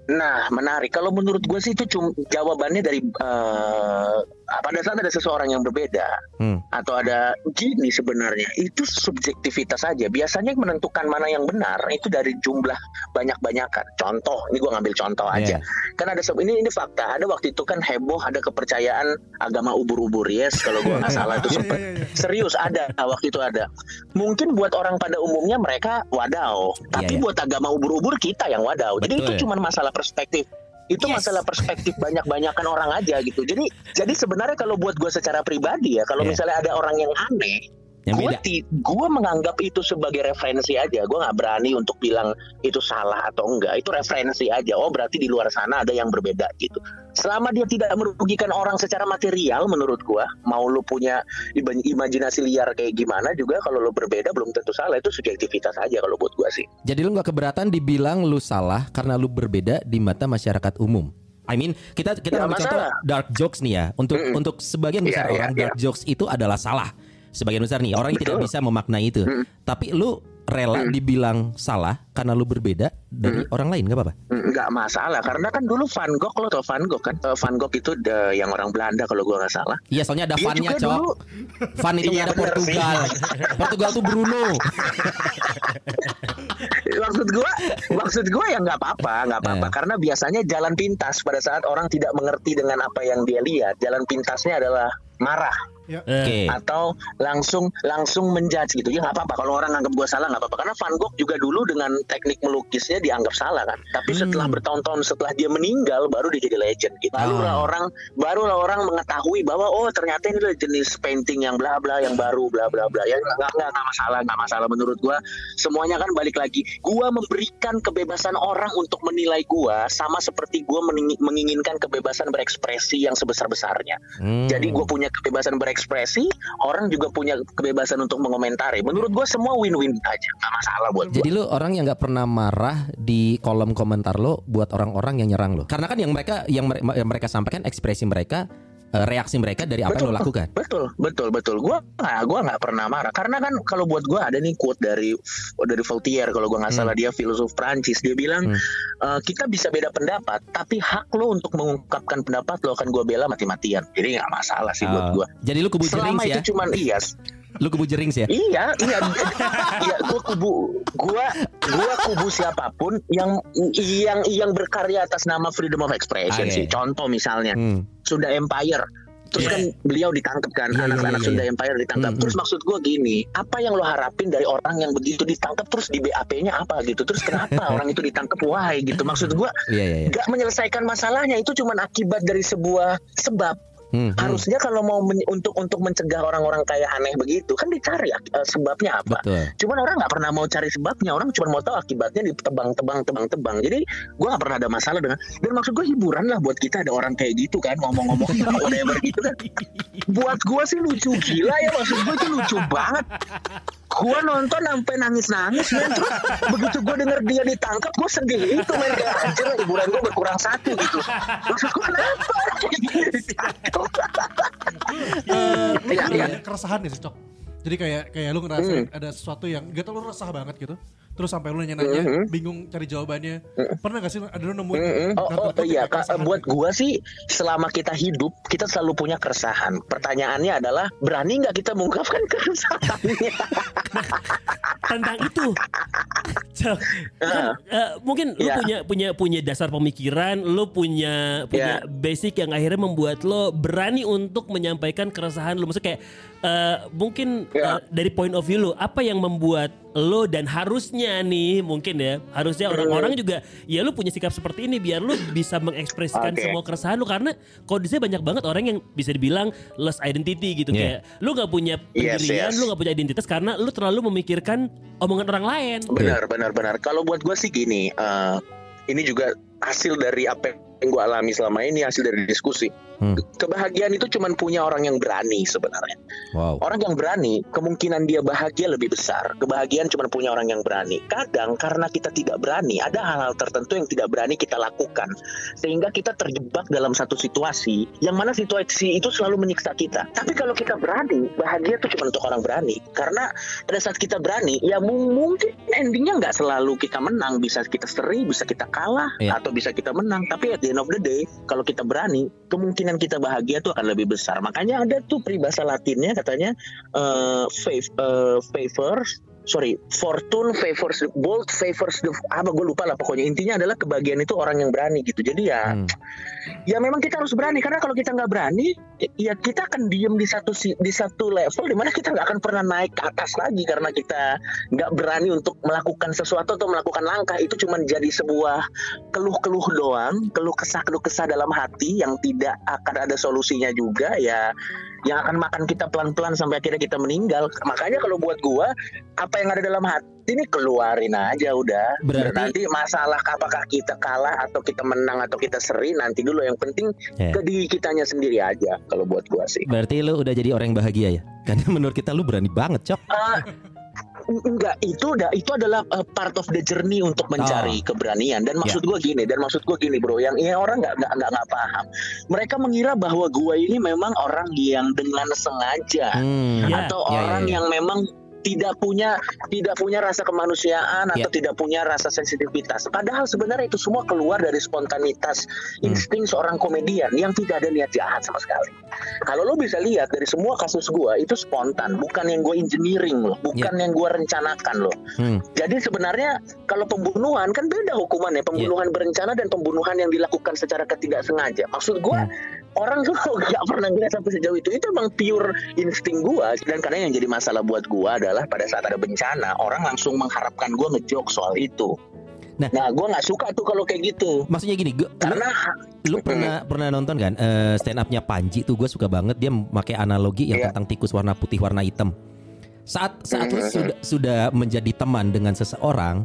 S2: Nah, menarik. Kalau menurut gue sih itu cuma jawabannya dari eh, pada saat ada seseorang yang berbeda
S4: Hmm.
S2: atau ada gini sebenarnya itu subjektivitas saja. Biasanya menentukan mana yang benar itu dari jumlah banyak-banyakan. Contoh, ini gue ngambil contoh aja.
S4: Iya.
S2: Kan ada ini ini fakta. Ada waktu itu kan heboh ada kepercayaan agama ubur-ubur yes kalau gue nggak salah itu
S3: Iya,
S2: sempet
S3: iya, iya.
S2: serius ada waktu itu ada. Mungkin buat orang pada umumnya mereka wadaw, tapi
S4: iya.
S2: buat agama ubur-ubur kita yang. Jadi
S4: Betul.
S2: itu cuma masalah perspektif. Itu
S4: Yes.
S2: masalah perspektif banyak-banyakan orang aja gitu. Jadi jadi sebenarnya kalau buat gue secara pribadi ya, kalau
S4: Iya.
S2: misalnya ada orang yang aneh,
S4: Yang
S2: gue
S4: beda.
S2: gue menganggap itu sebagai referensi aja. Gue nggak berani untuk bilang itu salah atau enggak. Itu referensi aja. Oh berarti di luar sana ada yang berbeda gitu. Selama dia tidak merugikan orang secara material, menurut gue, mau lu punya imajinasi liar kayak gimana juga, kalau lu berbeda belum tentu salah. Itu subjektivitas aja kalau buat gue sih.
S4: Jadi lu nggak keberatan dibilang lu salah karena lu berbeda di mata masyarakat umum. I mean, kita kita ambil contoh dark jokes nih ya. Untuk
S2: Mm-mm.
S4: untuk sebagian besar
S2: Iya, iya,
S4: orang
S2: iya.
S4: dark jokes itu adalah salah. Sebagian besar nih orang yang tidak bisa memaknai itu.
S2: Mm.
S4: Tapi lu rela dibilang salah karena lu berbeda dari orang lain nggak apa-apa.
S2: Nggak masalah, karena kan dulu Van Gogh, lo tau Van Gogh kan? Eh, Van Gogh itu the- yang orang Belanda kalau gue nggak salah.
S4: Iya, soalnya ada Van-nya,
S2: dulu
S4: Van itu
S2: Iya,
S4: ada Portugal. Portugal tuh Bruno.
S2: maksud gua maksud gua ya nggak apa-apa nggak apa-apa
S4: Eh.
S2: karena biasanya jalan pintas pada saat orang tidak mengerti dengan apa yang dia lihat jalan pintasnya adalah marah
S3: Ya.
S4: Oke.
S2: atau langsung langsung menjudge gitu ya nggak apa-apa kalau orang anggap gua salah nggak apa-apa karena Van Gogh juga dulu dengan teknik melukisnya dianggap salah kan tapi
S4: Hmm.
S2: setelah bertahun-tahun setelah dia meninggal baru dia jadi legend gitu barulah
S4: Ah.
S2: orang barulah orang mengetahui bahwa oh ternyata ini adalah jenis painting yang bla bla yang baru bla bla bla ya nggak nggak nggak masalah nggak masalah menurut gua semuanya kan balik lagi gua memberikan kebebasan orang untuk menilai gua sama seperti gua mening- menginginkan kebebasan berekspresi yang sebesar besarnya
S4: Hmm.
S2: jadi gue punya kebebasan berekspresi, orang juga punya kebebasan untuk mengomentari. Menurut gue semua win-win aja, nggak masalah buat.
S4: Jadi lu orang yang nggak pernah marah di kolom komentar lo buat orang-orang yang nyerang lo. Karena kan yang mereka yang, mere- yang mereka sampaikan ekspresi mereka, reaksi mereka dari apa yang lo lakukan.
S2: Betul, betul, betul. Gue nggak, gue nggak pernah marah. Karena kan kalau buat gue ada nih quote dari dari Voltaire kalau gue nggak
S4: Hmm.
S2: salah dia filosof Prancis. Dia bilang
S4: Hmm.
S2: "Eh, kita bisa beda pendapat, tapi hak lo untuk mengungkapkan pendapat lo akan gue bela mati-matian. Jadi nggak masalah sih buat
S4: Oh.
S2: gue.
S4: Jadi lu kubu jerings
S2: Selama
S4: ya?
S2: itu cuman iya,
S4: Lu kubu jerings ya?
S2: Iya, iya, iya. Gue kubu, gua, gua kubu siapa pun yang yang yang berkarya atas nama freedom of expression
S4: Oke.
S2: sih. Contoh misalnya,
S4: Hmm.
S2: Sunda Empire. Terus
S4: Iya.
S2: kan beliau ditangkap kan,
S4: Iya, iya,
S2: anak-anak
S4: iya,
S2: Sunda
S4: iya.
S2: Empire ditangkap.
S4: Hmm,
S2: Terus maksud gua gini, apa yang lo harapin dari orang yang begitu ditangkap terus di BAP-nya apa gitu? Terus kenapa orang itu ditangkap? Why gitu? Maksud gua
S4: Iya iya iya.
S2: gak menyelesaikan masalahnya itu cuma akibat dari sebuah sebab.
S4: Hmm, hmm.
S2: Harusnya kalau mau men- untuk untuk mencegah orang-orang kayak aneh begitu kan dicari eh, sebabnya apa.
S4: Betul.
S2: Cuman orang nggak pernah mau cari sebabnya, orang cuma mau tahu akibatnya ditebang, tebang, tebang, tebang. Jadi gue nggak pernah ada masalah dengan. Dan maksud gue hiburan lah buat kita ada orang kayak gitu kan ngomong-ngomong whatever gitu kan. Buat gue sih lucu gila ya maksud gue itu lucu banget. Gue nonton sampai nangis-nangis men terus begitu gue denger dia ditangkap gue sedih itu men kayak anjir hiburan gue berkurang satu gitu. Maksud gue kenapa?
S3: Lu ada
S2: iya.
S3: keresahan ya sih Cok jadi kayak kayak lu ngerasain ada sesuatu yang gak tau lu resah banget gitu terus sampai lu nanya-nanya bingung cari jawabannya pernah gak sih ada lu nemuin
S2: Oh,
S3: dalam
S2: oh
S3: bentuk
S2: iya,
S3: kayak
S2: Kak, buat
S3: gitu?
S2: gua sih selama kita hidup kita selalu punya keresahan. Pertanyaannya adalah berani nggak kita mengungkapkan keresahannya?
S5: tentang itu. Cok, kan, eh, mungkin lu
S2: Iya.
S5: punya punya punya dasar pemikiran, lu punya punya
S2: Iya.
S5: basic yang akhirnya membuat lo berani untuk menyampaikan keresahan lu. Maksudnya kayak eh, mungkin
S2: Iya.
S5: eh, dari point of view lu, apa yang membuat lo dan harusnya nih mungkin ya, harusnya orang-orang juga ya lu punya sikap seperti ini biar lu bisa mengekspresikan
S2: Oke.
S5: semua keresahan lu karena kondisinya banyak banget orang yang bisa dibilang lost identity gitu
S4: Iya.
S5: kayak lu nggak punya
S2: Yes,
S5: pendirian,
S2: yes.
S5: lu nggak punya identitas karena lu terlalu memikirkan omongan orang lain.
S2: benar, benar, benar. Kalau buat gua sih gini, eh, ini juga hasil dari apa yang gua alami selama ini, hasil dari diskusi.
S4: Hmm.
S2: Kebahagiaan itu cuma punya orang yang berani sebenarnya.
S4: Wow.
S2: Orang yang berani, kemungkinan dia bahagia lebih besar. Kebahagiaan cuma punya orang yang berani. Kadang karena kita tidak berani, ada hal-hal tertentu yang tidak berani kita lakukan. Sehingga kita terjebak dalam satu situasi, yang mana situasi itu selalu menyiksa kita. Tapi kalau kita berani, bahagia itu cuma untuk orang berani. Karena pada saat kita berani, ya mu- mungkin endingnya nggak selalu kita menang. Bisa kita seri, bisa kita kalah,
S4: Iya.
S2: atau bisa kita menang. Tapi the end of the day, kalau kita berani, kemungkinan kita bahagia itu akan lebih besar. Makanya ada tuh peribahasa Latinnya katanya eh fav- eh, favors sorry fortune favors the bold favors the apa gue lupa lah pokoknya. Intinya adalah kebahagiaan itu orang yang berani gitu. Jadi ya
S4: Hmm.
S2: ya memang kita harus berani. Karena kalau kita nggak berani ya kita akan diem di satu di satu level di mana kita nggak akan pernah naik ke atas lagi karena kita nggak berani untuk melakukan sesuatu atau melakukan langkah. Itu cuma jadi sebuah keluh-keluh doang keluh kesah keluh kesah dalam hati yang tidak akan ada solusinya juga. Ya yang akan makan kita pelan-pelan sampai akhirnya kita meninggal makanya kalau buat gua apa yang ada dalam hati ini keluarin aja udah
S4: Berarti-
S2: Dan nanti masalah apakah kita kalah atau kita menang atau kita seri nanti dulu yang penting
S4: Ya.
S2: ke diri kitanya sendiri aja kalau buat gua sih
S4: Berarti lu udah jadi orang yang bahagia ya? Karena menurut kita lu berani banget, Cok.
S2: Ah, enggak itu udah itu adalah uh, part of the journey untuk mencari
S4: Ah.
S2: keberanian dan maksud
S4: Ya.
S2: gua gini dan maksud gua gini bro yang ini orang nggak nggak nggak paham mereka mengira bahwa gua ini memang orang yang dengan sengaja
S4: Hmm.
S5: Ya.
S2: atau
S4: Ya, ya,
S2: orang
S4: ya.
S2: yang memang tidak punya tidak punya rasa kemanusiaan atau
S4: Ya.
S2: tidak punya rasa sensitivitas. Padahal sebenarnya itu semua keluar dari spontanitas
S4: Hmm.
S2: insting seorang komedian yang tidak ada niat jahat sama sekali. Kalau lo bisa lihat dari semua kasus gua itu spontan, bukan yang gue engineering loh, bukan yang gua rencanakan loh.
S4: Hmm.
S2: Jadi sebenarnya kalau pembunuhan kan beda hukumannya, pembunuhan berencana dan pembunuhan yang dilakukan secara ketidaksengaja. Maksud gua orang tuh nggak pernah ngeliat sampai sejauh itu. Itu emang pure insting gua dan karena yang jadi masalah buat gua adalah pada saat ada bencana orang langsung mengharapkan gua ngejok soal itu.
S4: Nah.
S2: Nah, gua nggak suka tuh kalau kayak gitu.
S4: Maksudnya gini, gua, lu,
S2: Karena
S4: lu pernah pernah nonton kan eh, stand upnya Panji tuh gue suka banget dia pakai analogi yang
S2: Iya.
S4: tentang tikus warna putih warna hitam. Saat saat lu
S2: Mhm.
S4: sudah sudah menjadi teman dengan seseorang,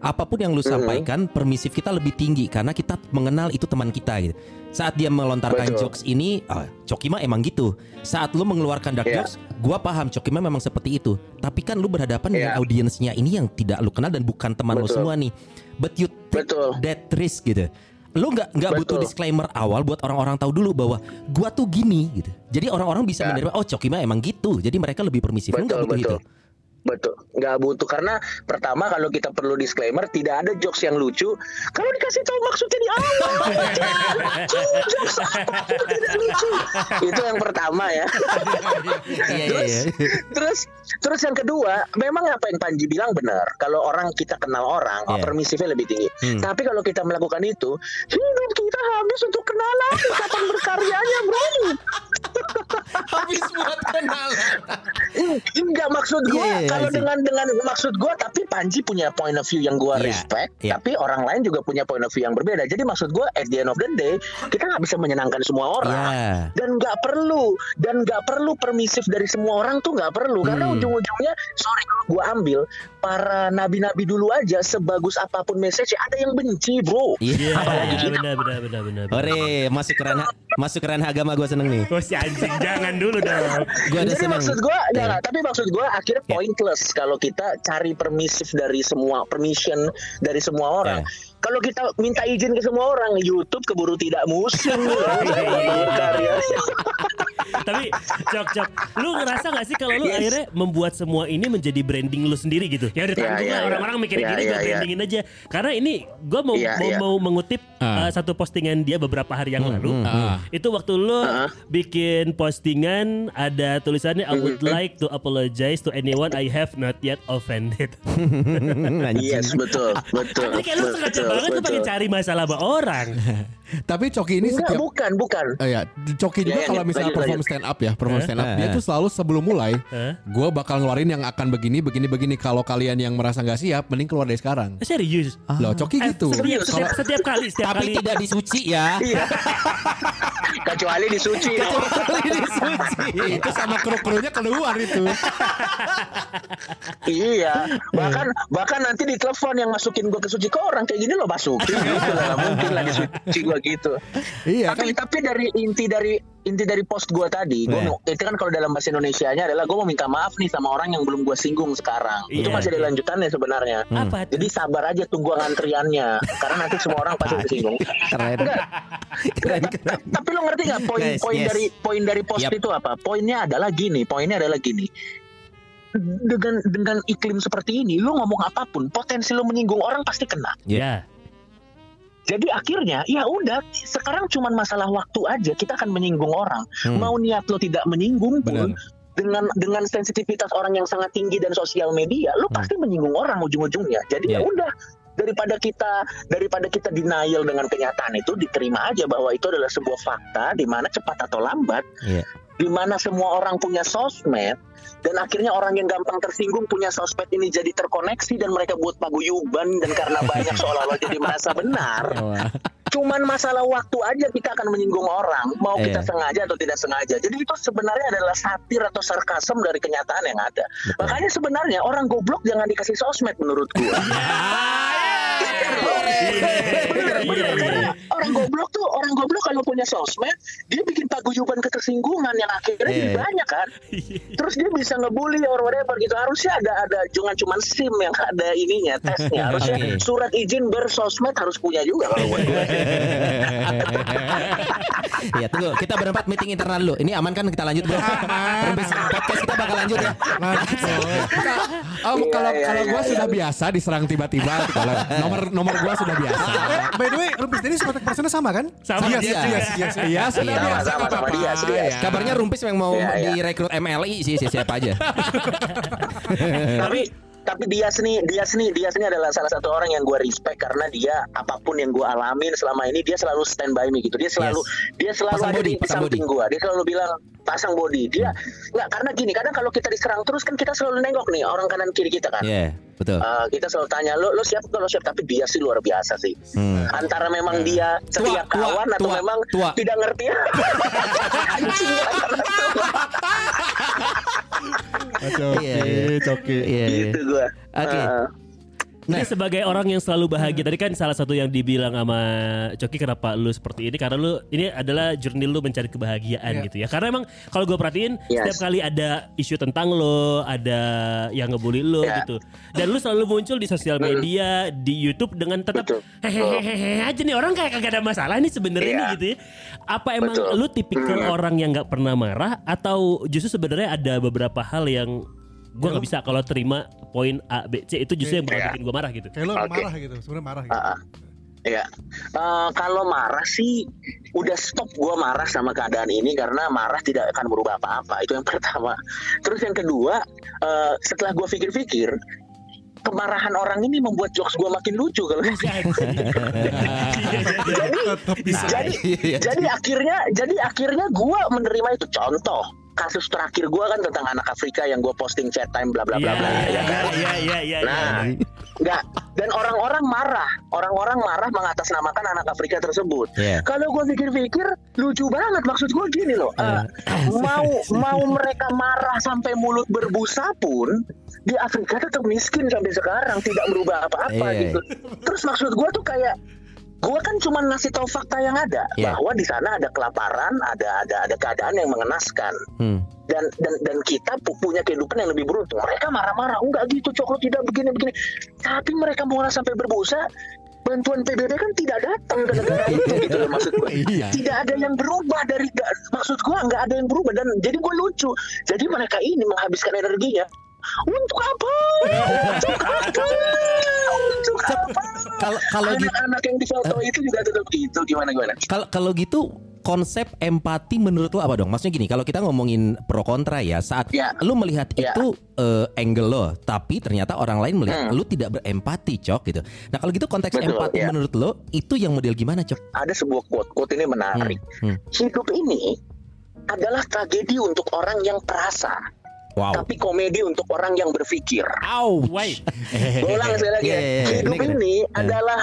S4: apa pun yang lu sampaikan permisif kita lebih tinggi karena kita mengenal itu teman kita gitu. Saat dia melontarkan
S2: Betul.
S4: jokes ini, ah, Coki mah emang gitu. Saat lu mengeluarkan dark
S2: Iya.
S4: jokes, gua paham Coki mah memang seperti itu. Tapi kan lu berhadapan dengan
S2: Iya.
S4: audiensnya ini yang tidak lu kenal dan bukan teman lu
S2: Betul.
S4: semua nih. But you take
S2: Betul.
S4: that risk gitu. Lu nggak nggak butuh
S2: Betul.
S4: disclaimer awal buat orang-orang tahu dulu bahwa gua tuh gini gitu. Jadi orang-orang bisa
S2: Ya.
S4: menerima oh Coki mah emang gitu. Jadi mereka lebih permisif. Lu nggak
S2: betul
S4: butuh
S2: betul.
S4: itu.
S2: Betul, nggak butuh. Karena pertama kalau kita perlu disclaimer tidak ada jokes yang lucu. Kalau dikasih tahu maksudnya di awal. Jokes apa pun tidak lucu. Itu yang pertama ya.
S4: Iya iya
S2: terus
S4: iya.
S2: terus terus yang kedua memang apa yang Panji bilang benar. Kalau orang kita kenal orang
S4: Iya.
S2: permisifnya lebih tinggi.
S4: Hmm.
S2: tapi kalau kita melakukan itu hidup kita habis untuk kenalan. Kapan berkaryanya bro?
S4: Habis buat kenalan.
S2: Enggak maksud
S4: Iya, iya,
S2: kalau
S4: iya, sih.
S2: dengan dengan maksud gua tapi Panji punya point of view yang gua
S4: Iya,
S2: respect
S4: iya.
S2: tapi orang lain juga punya point of view yang berbeda jadi maksud gua at the end of the day kita nggak bisa menyenangkan semua orang
S4: Iya.
S2: dan nggak perlu dan nggak perlu permisif dari semua orang tuh nggak perlu karena
S4: Hmm.
S2: ujung-ujungnya sorry kalau gua ambil para nabi-nabi dulu aja sebagus apa pun message ada yang benci bro
S4: Iya.
S5: Iya, benar benar benar benar.
S4: Ore, masuk ke ranah masuk ke ranah agama gue seneng nih.
S5: Oh si anjing jangan dulu dong.
S4: Gue ada
S2: Jadi
S4: seneng.
S2: maksud gua enggak, enggak, tapi maksud gua akhirnya
S4: Ya.
S2: Pointless kalau kita cari permisif dari semua permission dari semua orang.
S4: Ya.
S2: Kalau kita minta izin ke semua orang, YouTube keburu tidak musim. Berkarya.
S5: Tapi cok cok, lu ngerasa gak sih kalau lu
S2: Yes.
S5: akhirnya membuat semua ini menjadi branding lu sendiri gitu? Ya udah tanggung
S2: iya,
S5: lah
S2: iya.
S5: orang-orang mikirin
S2: Iya,
S5: gini
S2: iya,
S5: gue brandingin aja. Karena ini gue mau
S2: Iya,
S5: mau,
S2: iya.
S5: mau mengutip
S6: Ah.
S5: uh, satu postingan dia beberapa hari yang lalu.
S6: Ah.
S5: Itu waktu lu
S2: Ah.
S5: bikin postingan ada tulisannya I would
S2: Mhm.
S5: like to apologize to anyone I have not yet offended.
S2: Yes, betul, betul.
S5: Jadi kayak banget tuh
S2: betul.
S5: pengen cari masalah sama orang.
S6: Tapi Coki ini
S2: Enggak,
S6: setiap
S2: bukan, bukan.
S6: Oh ya, Coki juga
S2: Ya, ya,
S6: kalau misalnya
S2: lanjut,
S6: perform
S2: lanjut.
S6: stand up ya, perform
S5: Eh?
S6: stand up,
S4: Eh.
S6: dia tuh selalu sebelum mulai,
S5: Eh?
S6: gue bakal ngeluarin yang akan begini, begini, begini. Kalau kalian yang merasa nggak siap, mending keluar dari sekarang.
S5: Serius.
S6: Loh, Coki
S5: Eh,
S6: gitu.
S5: Setiap,
S2: Serius.
S5: setiap, setiap kali, setiap
S4: Tapi
S5: kali.
S4: tidak disuci ya.
S2: Iya. Kecuali disuci.
S6: itu sama kru-krunya keluar itu.
S2: iya. Bahkan bahkan nanti di telepon yang masukin gua ke suci ke orang kayak gini lo masukin gitu lah. Mungkin lah di suci gua gitu.
S6: Iya kan.
S2: tapi tapi dari inti dari inti dari post gua tadi gua
S4: Iya.
S2: mau- itu kan kalau dalam bahasa Indonesianya adalah gua mau minta maaf nih sama orang yang belum gua singgung sekarang itu
S5: Iya,
S2: masih ada
S5: iya.
S2: lanjutannya sebenarnya
S5: Apa tuh?
S2: jadi sabar aja tunggu antriannya karena nanti semua orang pasti tersinggung
S4: Keren.
S2: Enggak.
S4: Keren, keren.
S2: tapi lo ngerti nggak poin
S4: Yes,
S2: poin
S4: yes.
S2: dari poin dari post
S4: Yap.
S2: itu apa poinnya adalah gini poinnya adalah gini dengan dengan iklim seperti ini lu ngomong apa pun potensi lu menyinggung orang pasti kena
S5: Ya.
S2: Jadi akhirnya ya udah sekarang cuman masalah waktu aja kita akan menyinggung orang.
S4: Hmm.
S2: Mau niat lo tidak menyinggung pun
S6: Benar.
S2: dengan dengan sensitivitas orang yang sangat tinggi dan sosial media, lo pasti menyinggung orang ujung-ujungnya. Jadi
S4: Hmm.
S2: ya udah daripada kita daripada kita denial dengan kenyataan itu diterima aja bahwa itu adalah sebuah fakta di mana cepat atau lambat
S4: Iya.
S2: di mana semua orang punya sosmed dan akhirnya orang yang gampang tersinggung punya sosmed ini jadi terkoneksi dan mereka buat paguyuban dan karena banyak seolah-olah jadi merasa benar. Cuman masalah waktu aja kita akan menyinggung orang mau
S4: Iya.
S2: kita sengaja atau tidak sengaja. Jadi itu sebenarnya adalah satir atau sarkasem dari kenyataan yang ada. Makanya sebenarnya orang goblok jangan dikasih sosmed menurut gua. Bener. orang goblok tuh orang goblok kalau punya sosmed dia bikin paguyuban ketersinggungan yang akhirnya
S4: Iya.
S2: banyak kan. Terus dia bisa ngebully or whatever gitu harusnya ada ada jangan cuma sim yang ada ininya tesnya harusnya
S4: Oke.
S2: surat izin bersosmed harus punya juga kalau gue
S4: Ya tunggu, kita berempat meeting internal dulu. Ini aman kan kita lanjut bro? Podcast kita bakal lanjut ya.
S6: Oh,
S2: Iya,
S6: kalau
S2: iya,
S6: kalau
S2: iya,
S6: gua
S2: iya.
S6: sudah biasa diserang tiba-tiba kalau nomor nomor gua sudah biasa.
S3: By the way, Rumpis tadi kontak personnya sama kan?
S5: Sama
S4: dia.
S6: Iya,
S4: Iya.
S6: nggak
S2: sama dia, dia.
S6: Ya.
S4: Kabarnya Rumpis yang mau
S2: Iya, iya.
S4: direkrut MLI sih, sih siapa aja.
S2: tapi tapi Dias nih Dias nih Dias nih adalah salah satu orang yang gue respect karena dia apa pun yang gue alamin selama ini dia selalu stand by me gitu. Dia selalu dia selalu
S4: Pasang
S2: ada
S4: body,
S2: di samping gue dia selalu bilang pasang body dia nggak karena gini kadang kalau kita diserang terus kan kita selalu nengok nih orang kanan kiri kita kan
S4: Iya, betul.
S2: Eh, kita selalu tanya lo lo siap kalau siap tapi dia sih luar biasa sih
S4: Hmm.
S2: antara memang dia setiap
S4: tua,
S2: kawan atau
S4: tua,
S2: memang
S4: tua.
S2: tidak ngerti Anjing,
S6: Coki,
S4: Iya, iya.
S6: coki.
S2: Gitu gue
S4: Oke.
S5: Nah, sebagai orang yang selalu bahagia tadi kan salah satu yang dibilang sama Coki kenapa lu seperti ini karena lu ini adalah journey lu mencari kebahagiaan
S3: Iya.
S5: gitu ya. Karena emang kalau gue perhatiin
S2: Yes.
S5: setiap kali ada isu tentang lo, ada yang ngebully lo
S2: Ya.
S5: gitu. Dan lu selalu muncul di sosial media, di YouTube dengan tetap hehehe aja nih orang kayak kagak ada masalah nih sebenarnya nih gitu ya. Apa emang
S2: Betul.
S5: lu tipikal orang yang nggak pernah marah atau justru sebenarnya ada beberapa hal yang gue nggak bisa kalau terima poin A B C itu justru yang bakal
S2: Iya.
S5: bikin gue marah gitu.
S3: Kayak lo
S2: Oke.
S3: marah gitu, sebenarnya marah gitu.
S2: Ah. Iya, Eh, kalau marah sih udah stop gua marah sama keadaan ini karena marah tidak akan berubah apa-apa. Itu yang pertama. Terus yang kedua, eh, setelah gua pikir-pikir, kemarahan orang ini membuat jokes gue makin lucu kalau
S3: Tetap bisa.
S2: jadi
S4: Iya.
S2: jadi akhirnya jadi akhirnya gue menerima itu contoh kasus terakhir gue kan tentang anak Afrika yang gue posting chat time bla bla bla bla ya kan
S5: Iya iya iya.
S2: Nah, enggak. Dan orang-orang marah, orang-orang marah mengatasnamakan anak Afrika tersebut.
S4: Iya.
S2: Kalau gue pikir-pikir, lucu banget. Maksud gue gini loh, eh, mau mau mereka marah sampai mulut berbusa pun, di Afrika tetap miskin sampai sekarang, tidak berubah apa-apa
S4: Iya.
S2: gitu. Terus maksud gue tuh kayak Gue kan cuma ngasih tahu fakta yang ada
S4: Iya.
S2: bahwa di sana ada kelaparan, ada ada ada keadaan yang mengenaskan
S4: Hmm.
S2: dan dan dan kita pu- punya kehidupan yang lebih beruntung. Mereka marah-marah, enggak gitu, coklat tidak begini begini. Tapi mereka marah sampai berbusa. Bantuan PBB kan tidak datang ke negara itu gitu loh maksud gue.
S6: Iya.
S2: Tidak ada yang berubah dari da- maksud gue nggak ada yang berubah dan jadi gue lucu. Jadi mereka ini menghabiskan energinya untuk apa? Untuk apa? Untuk apa?
S4: Kalau kalau gitu
S2: Anak-anak yang difoto itu juga tetap gitu gimana gimana?
S4: Kalau kalau gitu konsep empati menurut lo apa dong? Maksudnya gini, kalau kita ngomongin pro kontra ya, saat
S2: Ya.
S4: lu melihat
S2: Ya.
S4: itu eh, angle lo, tapi ternyata orang lain melihat
S2: Hmm.
S4: lu tidak berempati, cok gitu. Nah kalau gitu konteks
S2: Betul,
S4: empati
S2: ya.
S4: menurut lo itu yang model gimana, cok?
S2: Ada sebuah quote, quote ini menarik.
S4: Hmm.
S2: hidup ini adalah tragedi untuk orang yang perasa,
S4: Wow.
S2: tapi komedi untuk orang yang berpikir.
S4: Ouch.
S2: Ulang sekali lagi.
S4: Iya,
S2: ya.
S4: iya, iya.
S2: Hidup
S4: Ini
S2: ini adalah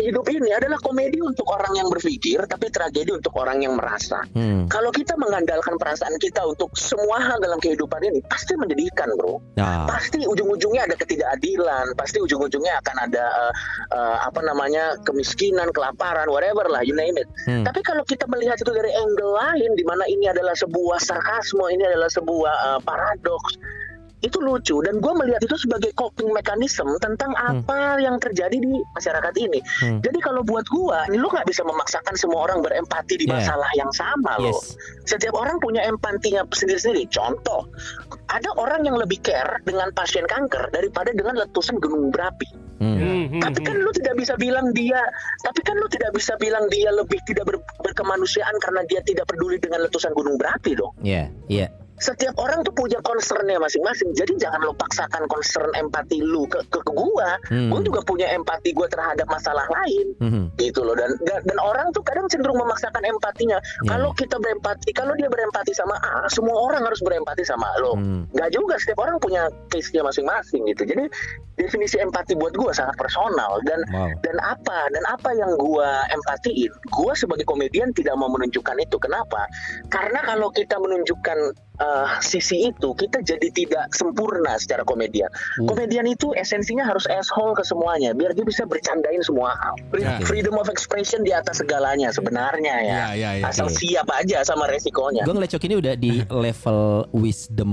S2: hidup ini adalah komedi untuk orang yang berpikir, tapi tragedi untuk orang yang merasa.
S4: Hmm.
S2: Kalau kita mengandalkan perasaan kita untuk semua hal dalam kehidupan ini, pasti menyedihkan, bro.
S4: Nah,
S2: Pasti ujung-ujungnya ada ketidakadilan, pasti ujung-ujungnya akan ada eh, eh, apa namanya kemiskinan, kelaparan, whatever lah, you name it.
S4: Hmm.
S2: Tapi kalau kita melihat itu dari angle lain, di mana ini adalah sebuah sarkasme, ini adalah sebuah eh, paradoks, itu lucu. Dan gue melihat itu sebagai coping mechanism tentang apa yang terjadi di masyarakat ini.
S4: Hmm.
S2: Jadi kalau buat gue, lu nggak bisa memaksakan semua orang berempati di
S4: Yeah.
S2: masalah yang sama loh.
S4: Yes.
S2: Setiap orang punya empatinya sendiri-sendiri. Contoh, ada orang yang lebih care dengan pasien kanker daripada dengan letusan gunung berapi.
S4: Hmm.
S5: Hmm,
S2: Tapi kan lu tidak bisa bilang dia, tapi kan lu tidak bisa bilang dia lebih tidak ber- berkemanusiaan karena dia tidak peduli dengan letusan gunung berapi dong.
S4: Iya, iya.
S2: Setiap orang tuh punya concernnya masing-masing. Jadi jangan lo paksakan concern empati lu ke ke, ke gua.
S4: Hmm.
S2: Gua juga punya empati gua terhadap masalah lain
S4: Hmm.
S2: gitu loh dan dan, dan orang tuh kadang cenderung memaksakan empatinya.
S4: Ya,
S2: kalau
S4: ya.
S2: kita berempati, kalau dia berempati sama A, semua orang harus berempati sama lo.
S4: Hmm.
S2: Nggak juga setiap orang punya case-nya masing-masing gitu. Jadi definisi empati buat gua sangat personal dan
S4: Wow.
S2: dan apa dan apa yang gua empatiin gua sebagai komedian tidak mau menunjukkan itu kenapa karena kalau kita menunjukkan eh, sisi itu kita jadi tidak sempurna secara komedian
S4: Hmm.
S2: komedian itu esensinya harus asshole ke semuanya biar dia bisa bercandain semua hal Free-
S6: Ya.
S2: freedom of expression di atas segalanya sebenarnya ya
S6: Ya, ya, ya.
S2: asal
S4: Oke.
S2: siap aja sama resikonya
S4: Gue ngeliat Cok ini udah di level wisdom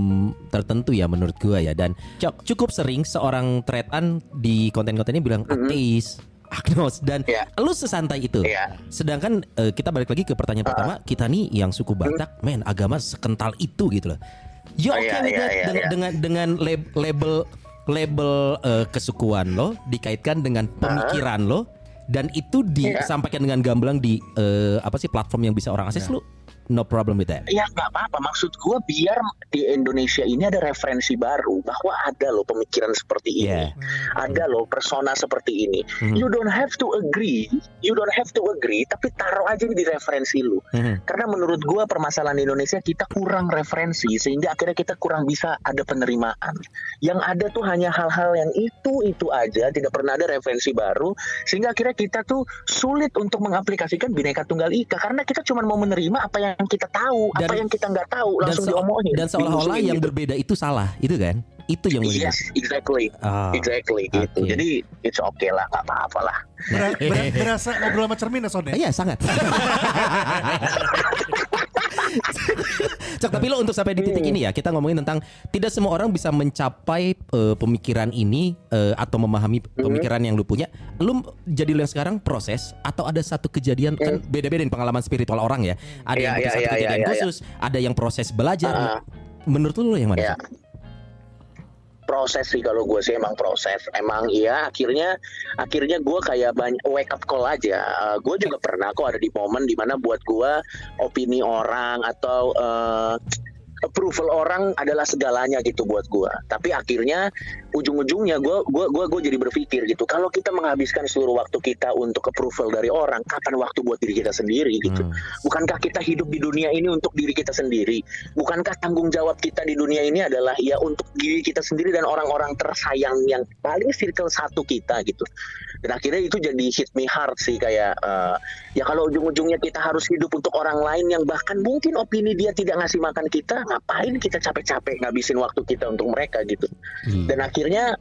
S4: tertentu ya menurut gue ya Dan Cok cukup sering seorang tretan di konten-kontennya bilang ateis, agnos Dan
S2: Iya.
S4: lu sesantai itu
S2: Iya.
S4: Sedangkan eh, kita balik lagi ke pertanyaan pertama Kita nih yang suku Batak Men agama sekental itu gitu loh You
S2: Oh,
S4: oke
S2: iya,
S4: with
S2: iya, iya,
S4: dengan,
S2: iya.
S4: dengan dengan lab- label label eh, kesukuan lo dikaitkan dengan pemikiran lo dan itu
S2: Iya.
S4: disampaikan dengan gamblang di eh, apa sih platform yang bisa orang akses lu no problem with that.
S2: Ya nggak apa-apa. Maksud gue biar di Indonesia ini ada referensi baru bahwa ada loh pemikiran seperti ini,
S4: Yeah.
S2: ada loh persona seperti ini.
S4: Mhm.
S2: You don't have to agree, you don't have to agree, tapi taruh aja di referensi lu.
S4: Mhm.
S2: Karena menurut gue permasalahan Indonesia kita kurang referensi sehingga akhirnya kita kurang bisa ada penerimaan. Yang ada tuh hanya hal-hal yang itu itu aja, tidak pernah ada referensi baru sehingga akhirnya kita tuh sulit untuk mengaplikasikan bineka tunggal ika karena kita cuma mau menerima apa yang kita tahu, apa
S4: Dan-
S2: yang kita nggak tahu
S4: Dan,
S2: langsung
S4: se-
S2: diomongin.
S4: dan seolah-olah yang
S2: gitu.
S4: berbeda itu salah, itu kan? Itu yang menjadi.
S2: Yes, exactly.
S4: Ah.
S2: Exactly gitu.
S4: Oke.
S2: Jadi it's okay lah, nggak apa-apa lah.
S3: Ber- ber- berasa ngobrol sama cermin ya Son ya?
S4: Iya sangat. Cok, tapi lo untuk sampai di titik ini ya kita ngomongin tentang tidak semua orang bisa mencapai eh, pemikiran ini eh, atau memahami pemikiran yang lu punya. Lu jadi lo yang sekarang proses atau ada satu kejadian kan beda-beda nih pengalaman spiritual orang ya. Ada
S2: Iya,
S4: yang
S2: iya,
S4: satu
S2: iya,
S4: kejadian
S2: iya, iya.
S4: khusus, ada yang proses belajar.
S2: Ah.
S4: Menurut lu yang mana?
S2: Proses sih kalau gue sih emang proses. Emang iya akhirnya akhirnya gue kayak banyak wake up call aja. Eh, gue juga pernah kok ada di momen di mana buat gue opini orang atau eh, approval orang adalah segalanya gitu buat gua. Tapi akhirnya ujung-ujungnya gua gua gua gua jadi berpikir gitu. Kalau kita menghabiskan seluruh waktu kita untuk approval dari orang, kapan waktu buat diri kita sendiri gitu. Bukankah kita hidup di dunia ini untuk diri kita sendiri? Bukankah tanggung jawab kita di dunia ini adalah ya untuk diri kita sendiri dan orang-orang tersayang yang paling circle satu kita gitu. Dan akhirnya itu jadi hit me hard sih kayak eh, ya kalau ujung-ujungnya kita harus hidup untuk orang lain yang bahkan mungkin opini dia tidak ngasih makan kita, ngapain kita capek-capek ngabisin waktu kita untuk mereka gitu. Dan akhirnya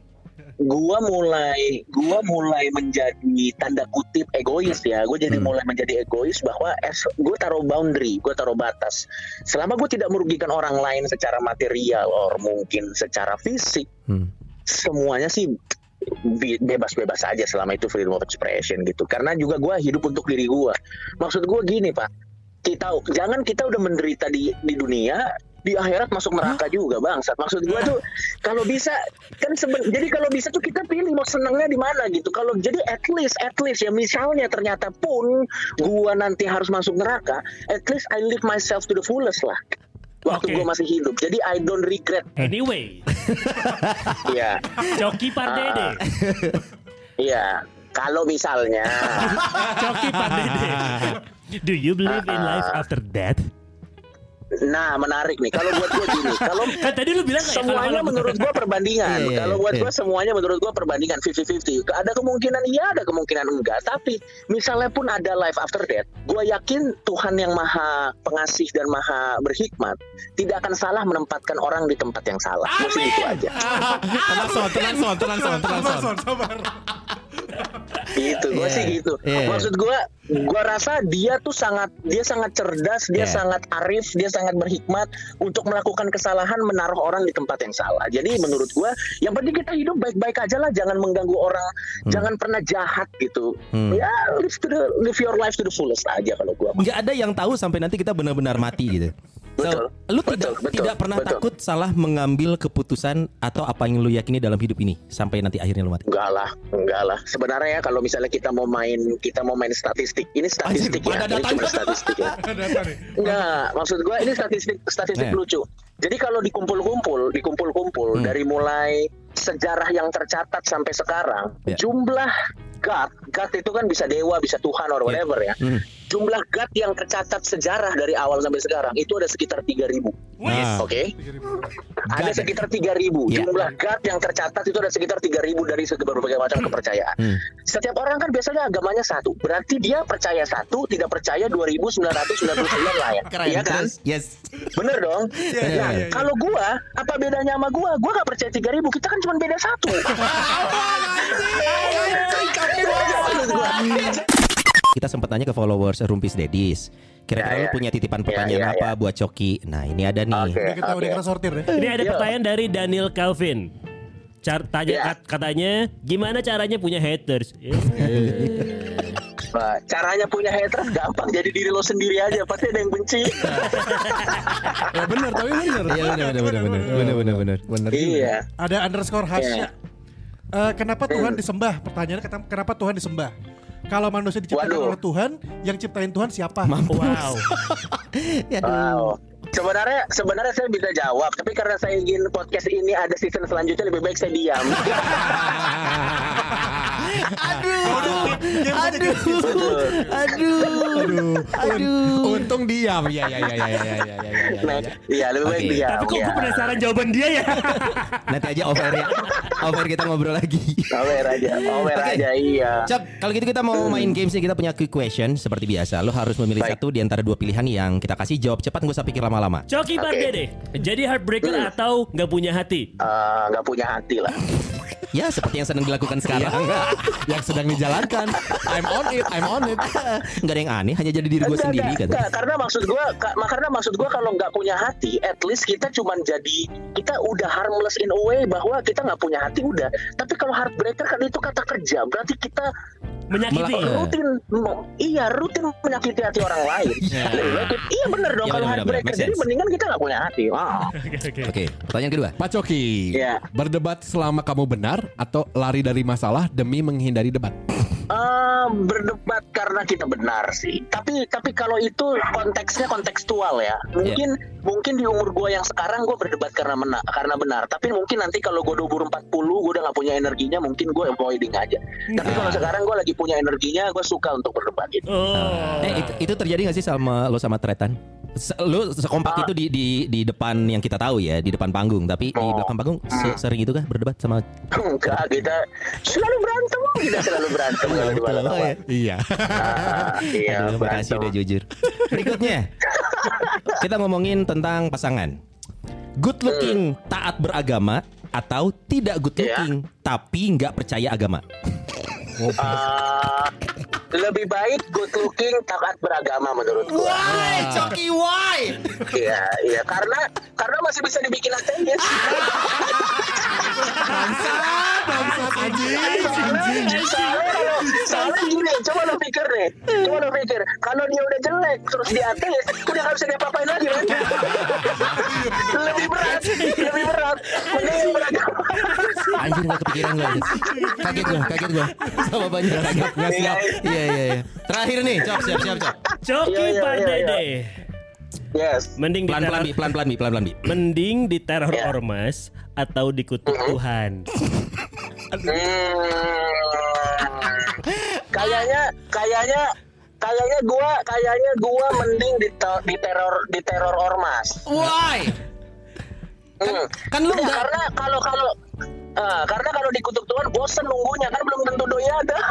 S2: gua mulai gua mulai menjadi tanda kutip egois ya. Gue jadi mulai menjadi egois bahwa gue taruh boundary gue taruh batas. Selama gue tidak merugikan orang lain secara material or mungkin secara fisik
S4: Hmm.
S2: semuanya sih bebas-bebas aja selama itu freedom of expression gitu. Karena juga gua hidup untuk diri gua. Maksud gua gini pak. Kita jangan kita udah menderita di di dunia di akhirat masuk neraka juga bangsat. Maksud gua tuh kalau bisa kan seben, jadi kalau bisa tuh kita pilih mau senangnya di mana gitu. Kalau jadi at least at least ya misalnya ternyata pun gua nanti harus masuk neraka at least I live myself to the fullest lah. Waktu
S5: Oke.
S2: gua masih hidup. Jadi I don't regret.
S5: Anyway,
S2: ya
S5: Coki Pardede.
S2: Iya, kalau misalnya.
S5: Coki Pardede. Do you believe in life after death?
S2: Nah, menarik nih. Kalau buat gue gini, kalau
S5: Kan tadi lu bilang kayak
S2: semuanya
S5: kalau-
S2: menurut gua perbandingan.
S4: Iya, iya,
S2: Kalau buat
S4: iya.
S2: gua semuanya menurut gua perbandingan 50-50. Ada kemungkinan iya, ada kemungkinan enggak. Tapi misalnya pun ada life after death, gua yakin Tuhan yang maha pengasih dan maha berhikmat tidak akan salah menempatkan orang di tempat yang salah. Mesti gitu aja.
S6: Tenang son, tenang son, tenang son, tenang son.
S3: Sabar, sabar.
S2: Gitu, gua
S4: Iya,
S2: sih gitu.
S4: iya.
S2: Maksud gua, gua rasa dia tuh sangat, dia sangat cerdas, dia
S4: Iya.
S2: sangat arif, dia sangat berhikmat untuk melakukan kesalahan menaruh orang di tempat yang salah. Jadi menurut gua, yang penting kita hidup baik-baik aja lah, jangan mengganggu orang, jangan pernah jahat gitu.
S4: Hmm.
S2: Ya, live to the, live your life to the fullest aja kalau gua.
S4: nggak ada yang tahu sampai nanti kita benar-benar mati gitu. So,
S2: Betul.
S4: Lu
S2: Betul,
S4: tidak
S2: betul,
S4: tidak pernah
S2: betul.
S4: takut salah mengambil keputusan atau apa yang lu yakini dalam hidup ini sampai nanti akhirnya lu mati.
S2: Enggak lah, enggak lah. Sebenarnya ya kalau misalnya kita mau main, kita mau main statistik. Ini statistik
S4: Anjir,
S2: ya,
S4: ada
S2: ini cuma statistik ya. Enggak, maksud gue ini statistik statistik
S4: Eh.
S2: lucu. Jadi kalau dikumpul-kumpul, dikumpul-kumpul
S4: Hmm.
S2: dari mulai sejarah yang tercatat sampai sekarang,
S4: Ya.
S2: jumlah God, God itu kan bisa dewa, bisa Tuhan or whatever ya.
S4: Hmm.
S2: Jumlah God yang tercatat sejarah dari awal sampai sekarang itu ada sekitar 3000.
S6: Nah,
S2: Oke.
S3: 3.000.
S2: Ada sekitar 3000.
S4: Ya.
S2: Jumlah God yang tercatat itu ada sekitar 3000 dari segi berbagai macam kepercayaan.
S4: Hmm.
S2: Setiap orang kan biasanya agamanya satu. Berarti dia percaya satu, tidak percaya 2999 lah ya. Iya kan?
S4: Terus, Yes.
S2: Bener dong.
S3: Iya,
S2: nah,
S3: iya, iya.
S2: kalau gua, apa bedanya sama gua? Gua gak percaya 3000, kita kan cuma beda satu. Itu aja maksud gua.
S4: Kita sempat tanya ke followers Rumpis Dedis. Kira-kira
S2: Ya,
S4: lu
S2: ya.
S4: punya titipan pertanyaan
S2: Ya, ya,
S4: apa buat Coki? Nah, ini ada nih.
S2: Oke.
S3: Udah kita udah kita sortir ya.
S5: Ini ada
S2: Iya.
S5: pertanyaan dari Daniel Calvin. Car tanya
S2: Iya.
S5: kat- katanya gimana caranya punya haters? Ya.
S2: Nah, caranya punya haters gampang jadi diri lo sendiri aja pasti ada yang benci.
S6: ya benar, tapi benar.
S4: Iya benar benar benar benar benar benar benar.
S6: Benar.
S2: iya.
S3: Ada underscore Hasya.
S2: Iya.
S3: Eh, kenapa Tuhan
S2: Hmm.
S3: disembah? Pertanyaannya kenapa Tuhan disembah? Kalau manusia diciptakan
S2: Waduh.
S3: oleh Tuhan, yang ciptain Tuhan siapa?
S5: Wow.
S4: Ya,
S2: Wow. Sebenarnya sebenarnya saya bisa jawab, tapi karena saya ingin podcast ini ada season selanjutnya lebih baik saya diam.
S4: Aduh. Aduh.
S2: Betul.
S4: Aduh. Aduh.
S6: Untung diam. Ya ya ya ya ya ya ya ya. ya,
S2: Nah,
S6: ya.
S2: iya lebih baik
S4: Oke.
S2: diam.
S5: Tapi kok
S2: ya.
S5: gue penasaran jawaban dia ya?
S4: Nanti aja off air ya. Off air kita ngobrol lagi.
S2: Over aja, over
S4: Oke.
S2: aja iya.
S4: Cap, kalau gitu kita mau main games nih kita punya quick question seperti biasa. Lo harus memilih
S2: Baik.
S4: satu di antara dua pilihan yang kita kasih jawab cepat nggak usah pikir lama-lama.
S5: Coki
S2: Oke.
S5: Pardede. Jadi heartbreaker
S2: Hmm.
S5: atau nggak punya hati?
S2: Eh, nggak punya hati lah.
S4: Ya seperti yang sedang dilakukan sekarang.
S6: Yang sedang dijalankan. I'm on it, I'm on it.
S4: Nggak ada yang aneh, hanya jadi diri gue sendiri kan.
S2: enggak. karena maksud gua ka- karena maksud gua kalau nggak punya hati at least kita cuman jadi kita udah harmless in a way bahwa kita nggak punya hati udah tapi kalau heartbreaker kan itu kata kerja berarti kita
S5: Menyakiti.
S4: Melak-
S2: rutin iya rutin menyakiti hati orang lain baik kita- iya bener dong
S4: Iya,
S2: kalau
S4: bener, bener,
S2: heartbreaker jadi
S4: sense.
S2: mendingan kita nggak punya hati Wah.
S5: Oke, oke.
S4: Oke, pertanyaan kedua.
S6: Pak Coki,
S2: Iya.
S6: berdebat selama kamu benar atau lari dari masalah demi menghindari debat?
S2: Eh, berdebat karena kita benar sih. Tapi tapi kalau itu konteksnya kontekstual ya. Mungkin mungkin di umur gue yang sekarang gue berdebat karena benar karena benar. Tapi mungkin nanti kalau gue umur 40 gue udah gak punya energinya mungkin gue avoiding aja. Tapi kalau sekarang gue lagi punya energinya gue suka untuk berdebat gitu.
S5: Oh.
S4: Eh itu, itu terjadi gak sih sama lo sama Tretan? Se- Lo sekompak itu di, di di depan yang kita tahu ya, di depan panggung. Tapi di
S2: Oh.
S4: belakang panggung se- sering itu kah berdebat sama?
S2: Enggak kita selalu berantem kita selalu berantem kalau di balapan.
S4: Oh, ya.
S6: Iya.
S2: Ah, iya
S4: Aduh, makasih
S2: berantem.
S4: udah jujur. Berikutnya kita ngomongin tentang pasangan. Good looking, taat beragama atau tidak good
S2: Iya.
S4: looking tapi nggak percaya agama.
S2: Ah, lebih baik good looking taat beragama menurut gua.
S4: Why, Coki, why?
S2: Iya, iya karena karena masih bisa dibikin ateis.
S3: Bangsat anjing.
S2: Soalnya, soalnya soalnya gini, coba lo pikir deh, coba lo pikir, kalau dia udah jelek terus dia ateis, udah gak bisa diapa-apain lagi kan? lebih berat, lebih berat, mending yang beragama.
S4: Anjir gak kepikiran gue. Kaget gue, kaget gue. Sama banyak kaget.
S6: Nggak siap.
S4: Iya, iya, iya. Terakhir nih, Cok, siap, siap, Cok.
S5: Coki
S2: Iya, iya,
S5: Pak
S2: iya,
S5: Dede.
S2: Yes.
S5: Mending
S4: Pelan-pelan, Bi,
S5: diteror,
S4: pelan-pelan, Bi, pelan-pelan, Bi.
S5: mending diteror
S2: Iya.
S5: ormas atau dikutuk Tuhan.
S2: Hmm. Kayaknya, kayaknya, kayaknya gua, kayaknya gua mending di, di teror, di teror ormas.
S4: Why?
S2: Hmm.
S4: Kan lu
S2: Iya,
S4: nggak
S2: karena kalau kalau ah, karena kalau dikutuk Tuhan bosen nunggunya kan belum tentu doi ada.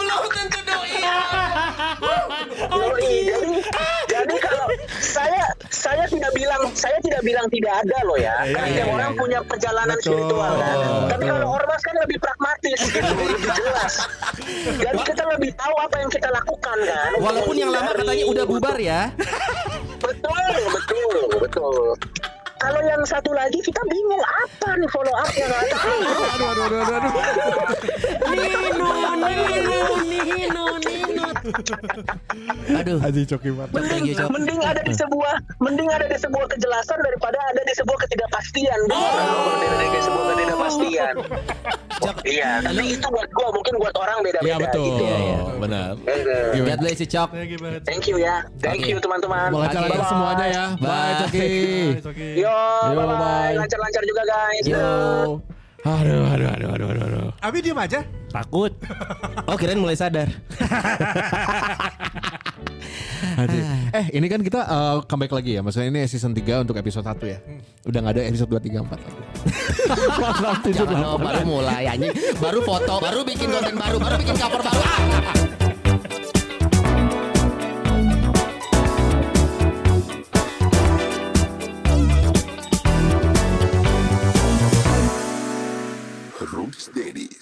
S4: belum tentu doi.
S2: Doi. jadi jadi kalau saya saya tidak bilang saya tidak bilang tidak ada loh ya. Kan
S4: iya, iya,
S2: orang
S4: iya.
S2: punya perjalanan
S3: Betul,
S2: spiritual kan. Tapi
S3: betul.
S2: kalau ormas kan lebih pragmatis gitu, lebih jelas. Jadi kita lebih tahu apa yang kita lakukan kan.
S4: Walaupun yang lama katanya udah bubar ya.
S2: Betul, betul, betul. Kalau yang satu lagi kita bingung apa nih follow up yang nggak tahu.
S3: Aduh, aduh, aduh, aduh, aduh.
S5: Nino, Nino, Nino, Nino.
S4: Aduh.
S3: Anjing coki banget.
S4: Thank you, Cok.
S2: mending ada di sebuah mending ada di sebuah kejelasan daripada ada di sebuah ketidakpastian
S4: Oh.
S2: Ada di sebuah ketidakpastian
S4: Cok,
S2: iya tapi itu buat gua mungkin buat orang beda-beda
S6: Iya betul.
S2: gitu
S4: Iya, iya.
S6: Benar.
S4: God bless you, Cok.
S3: Thank you banget.
S2: thank you ya thank
S4: Oke.
S2: you teman-teman
S6: Semoga lancar
S2: Bye-bye.
S6: semuanya ya. Bye,
S4: Bye.
S6: Coki.
S3: Coki.
S2: yo
S6: Yo,
S2: bye
S6: bye.
S2: lancar-lancar juga guys
S4: Yo.
S6: Aduh, aduh, aduh, aduh, aduh, aduh.
S3: Abi diem aja.
S5: Takut.
S4: Oh, kirain mulai sadar.
S6: Aduh. Eh, ini kan kita uh, comeback lagi ya. Maksudnya ini season 3 untuk episode 1 ya. Udah nggak ada episode 2, 3, 4 lagi.
S4: Jangan, oh, baru mulai anjing. Baru foto, baru bikin konten baru, baru bikin cover baru. Ah! ready.